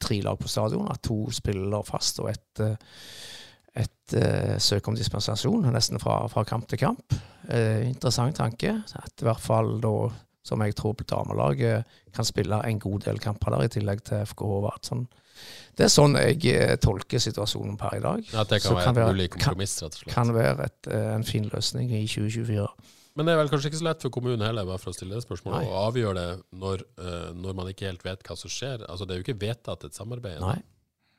tre lag på stadion, at to spiller fast og ett et, eh, søk om dispensasjon, nesten fra, fra kamp til kamp. Eh, interessant tanke. At i hvert fall da, som jeg tror damelaget kan spille en god del kamper der, i tillegg til FKH Vard. Sånn, det er sånn jeg eh, tolker situasjonen per i dag. At det kan Så være kan et være- kompromiss, rett og slett. Kan være et, eh, en fin løsning i 2024. Men det er vel kanskje ikke så lett for kommunen heller, bare for å stille det spørsmålet, Nei. å avgjøre det når, eh, når man ikke helt vet hva som skjer. Altså Det er jo ikke vedtatt et samarbeid. Nei.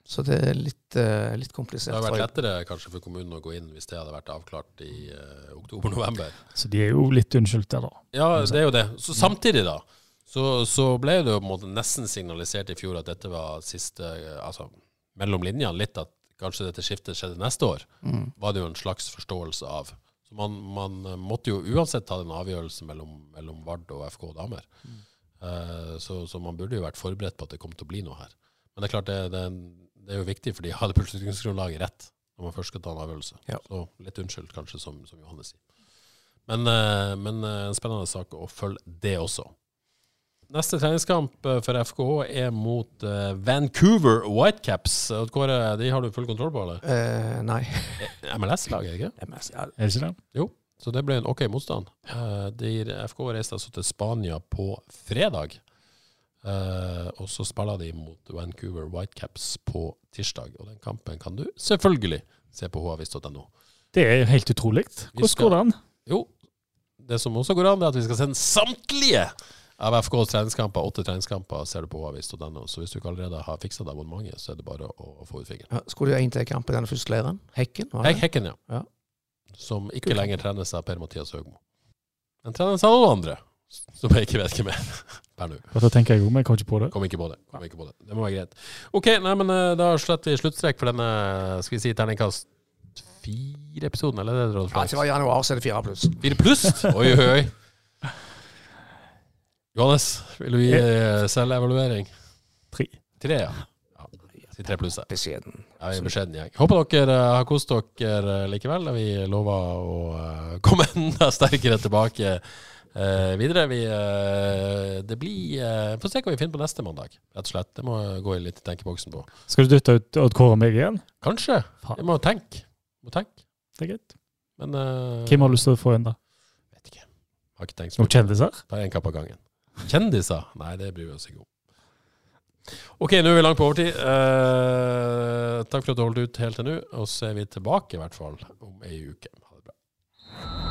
Så det er litt, uh, litt Det hadde vært lettere kanskje for kommunen å gå inn hvis det hadde vært avklart i uh, oktober-november. Så de er jo litt unnskyldt der, da. Ja, det er jo det. Så samtidig, da, så, så ble det jo på en måte nesten signalisert i fjor at dette var siste eh, Altså mellom linjene litt at kanskje dette skiftet skjedde neste år. Mm. Var det jo en slags forståelse av. Så man, man måtte jo uansett ta den avgjørelsen mellom, mellom Vard og FK damer. Eh, så, så man burde jo vært forberedt på at det kom til å bli noe her. Men det er klart det, det, det er jo viktig, for de har det beslutningsgrunnlaget rett når man først skal ta en avgjørelse. Ja. Så litt unnskyldt, kanskje, som, som Johannes sier. Men, eh, men eh, en spennende sak å følge det også. Neste treningskamp eh, for FKH er mot Vancouver Whitecaps. Kåre, de har du full kontroll på, eller? Eh, nei. MLS-laget, ikke? MLS, ja, Er det ikke det? Jo, så det ble en ok motstand. Eh, de, FK reiste altså til Spania på fredag. Eh, og så spiller de mot Vancouver Whitecaps på tirsdag. Og den kampen kan du selvfølgelig se på havis.no. Det er helt utrolig. Hvordan skal- går det an? Jo, det som også går an, er at vi skal sende samtlige av FKs treningskamper. Åtte treningskamper ser du på havis.no. Så hvis du ikke allerede har fiksa deg abonnementet, så er det bare å, å få ut fingeren. Ja, skulle du ha inn til kamp i denne første leiren? Hekken? var det? Hekken, ja. Ja. Som ikke lenger trenes av Per-Mathias Høgmo. Den trenes av noen andre, som jeg ikke vet hvem er per nå. Da tenker jeg men jeg kom ikke på det. Kom ikke på det. Kom ikke på det. Det må være greit. OK, nei, men eh, da sletter vi sluttstrek for denne skal vi si terningkast fire-episoden, eller er det det? Ja, det var januar, så er det fire pluss. Fire pluss? Oi, oi, oi. Johannes, vil du gi eh, selvevaluering? Tre. Tre, ja. ja. Si tre pluss. Beskjeden. Jeg er beskjeden, jeg. Håper dere eh, har kost dere eh, likevel. Vi lover å eh, komme enda sterkere tilbake eh, videre. Vi, eh, det blir uh, Få se hva vi finner på neste mandag, rett og slett. Det må gå litt i tenkeboksen på. Skal du dytte ut Odd Kåre og meg igjen? Kanskje. Vi må tenke. Må tenke. Det er greit. Men eh, Hvem har lyst til å få inn, da? Vet ikke. Har ikke tenkt så Noen kjendiser? Ta én kapp av gangen. Kjendiser? Nei, det bryr vi oss ikke om. OK, nå er vi langt på overtid. Eh, takk for at du holdt ut helt til nå. Og så er vi tilbake i hvert fall om ei uke. Ha det bra.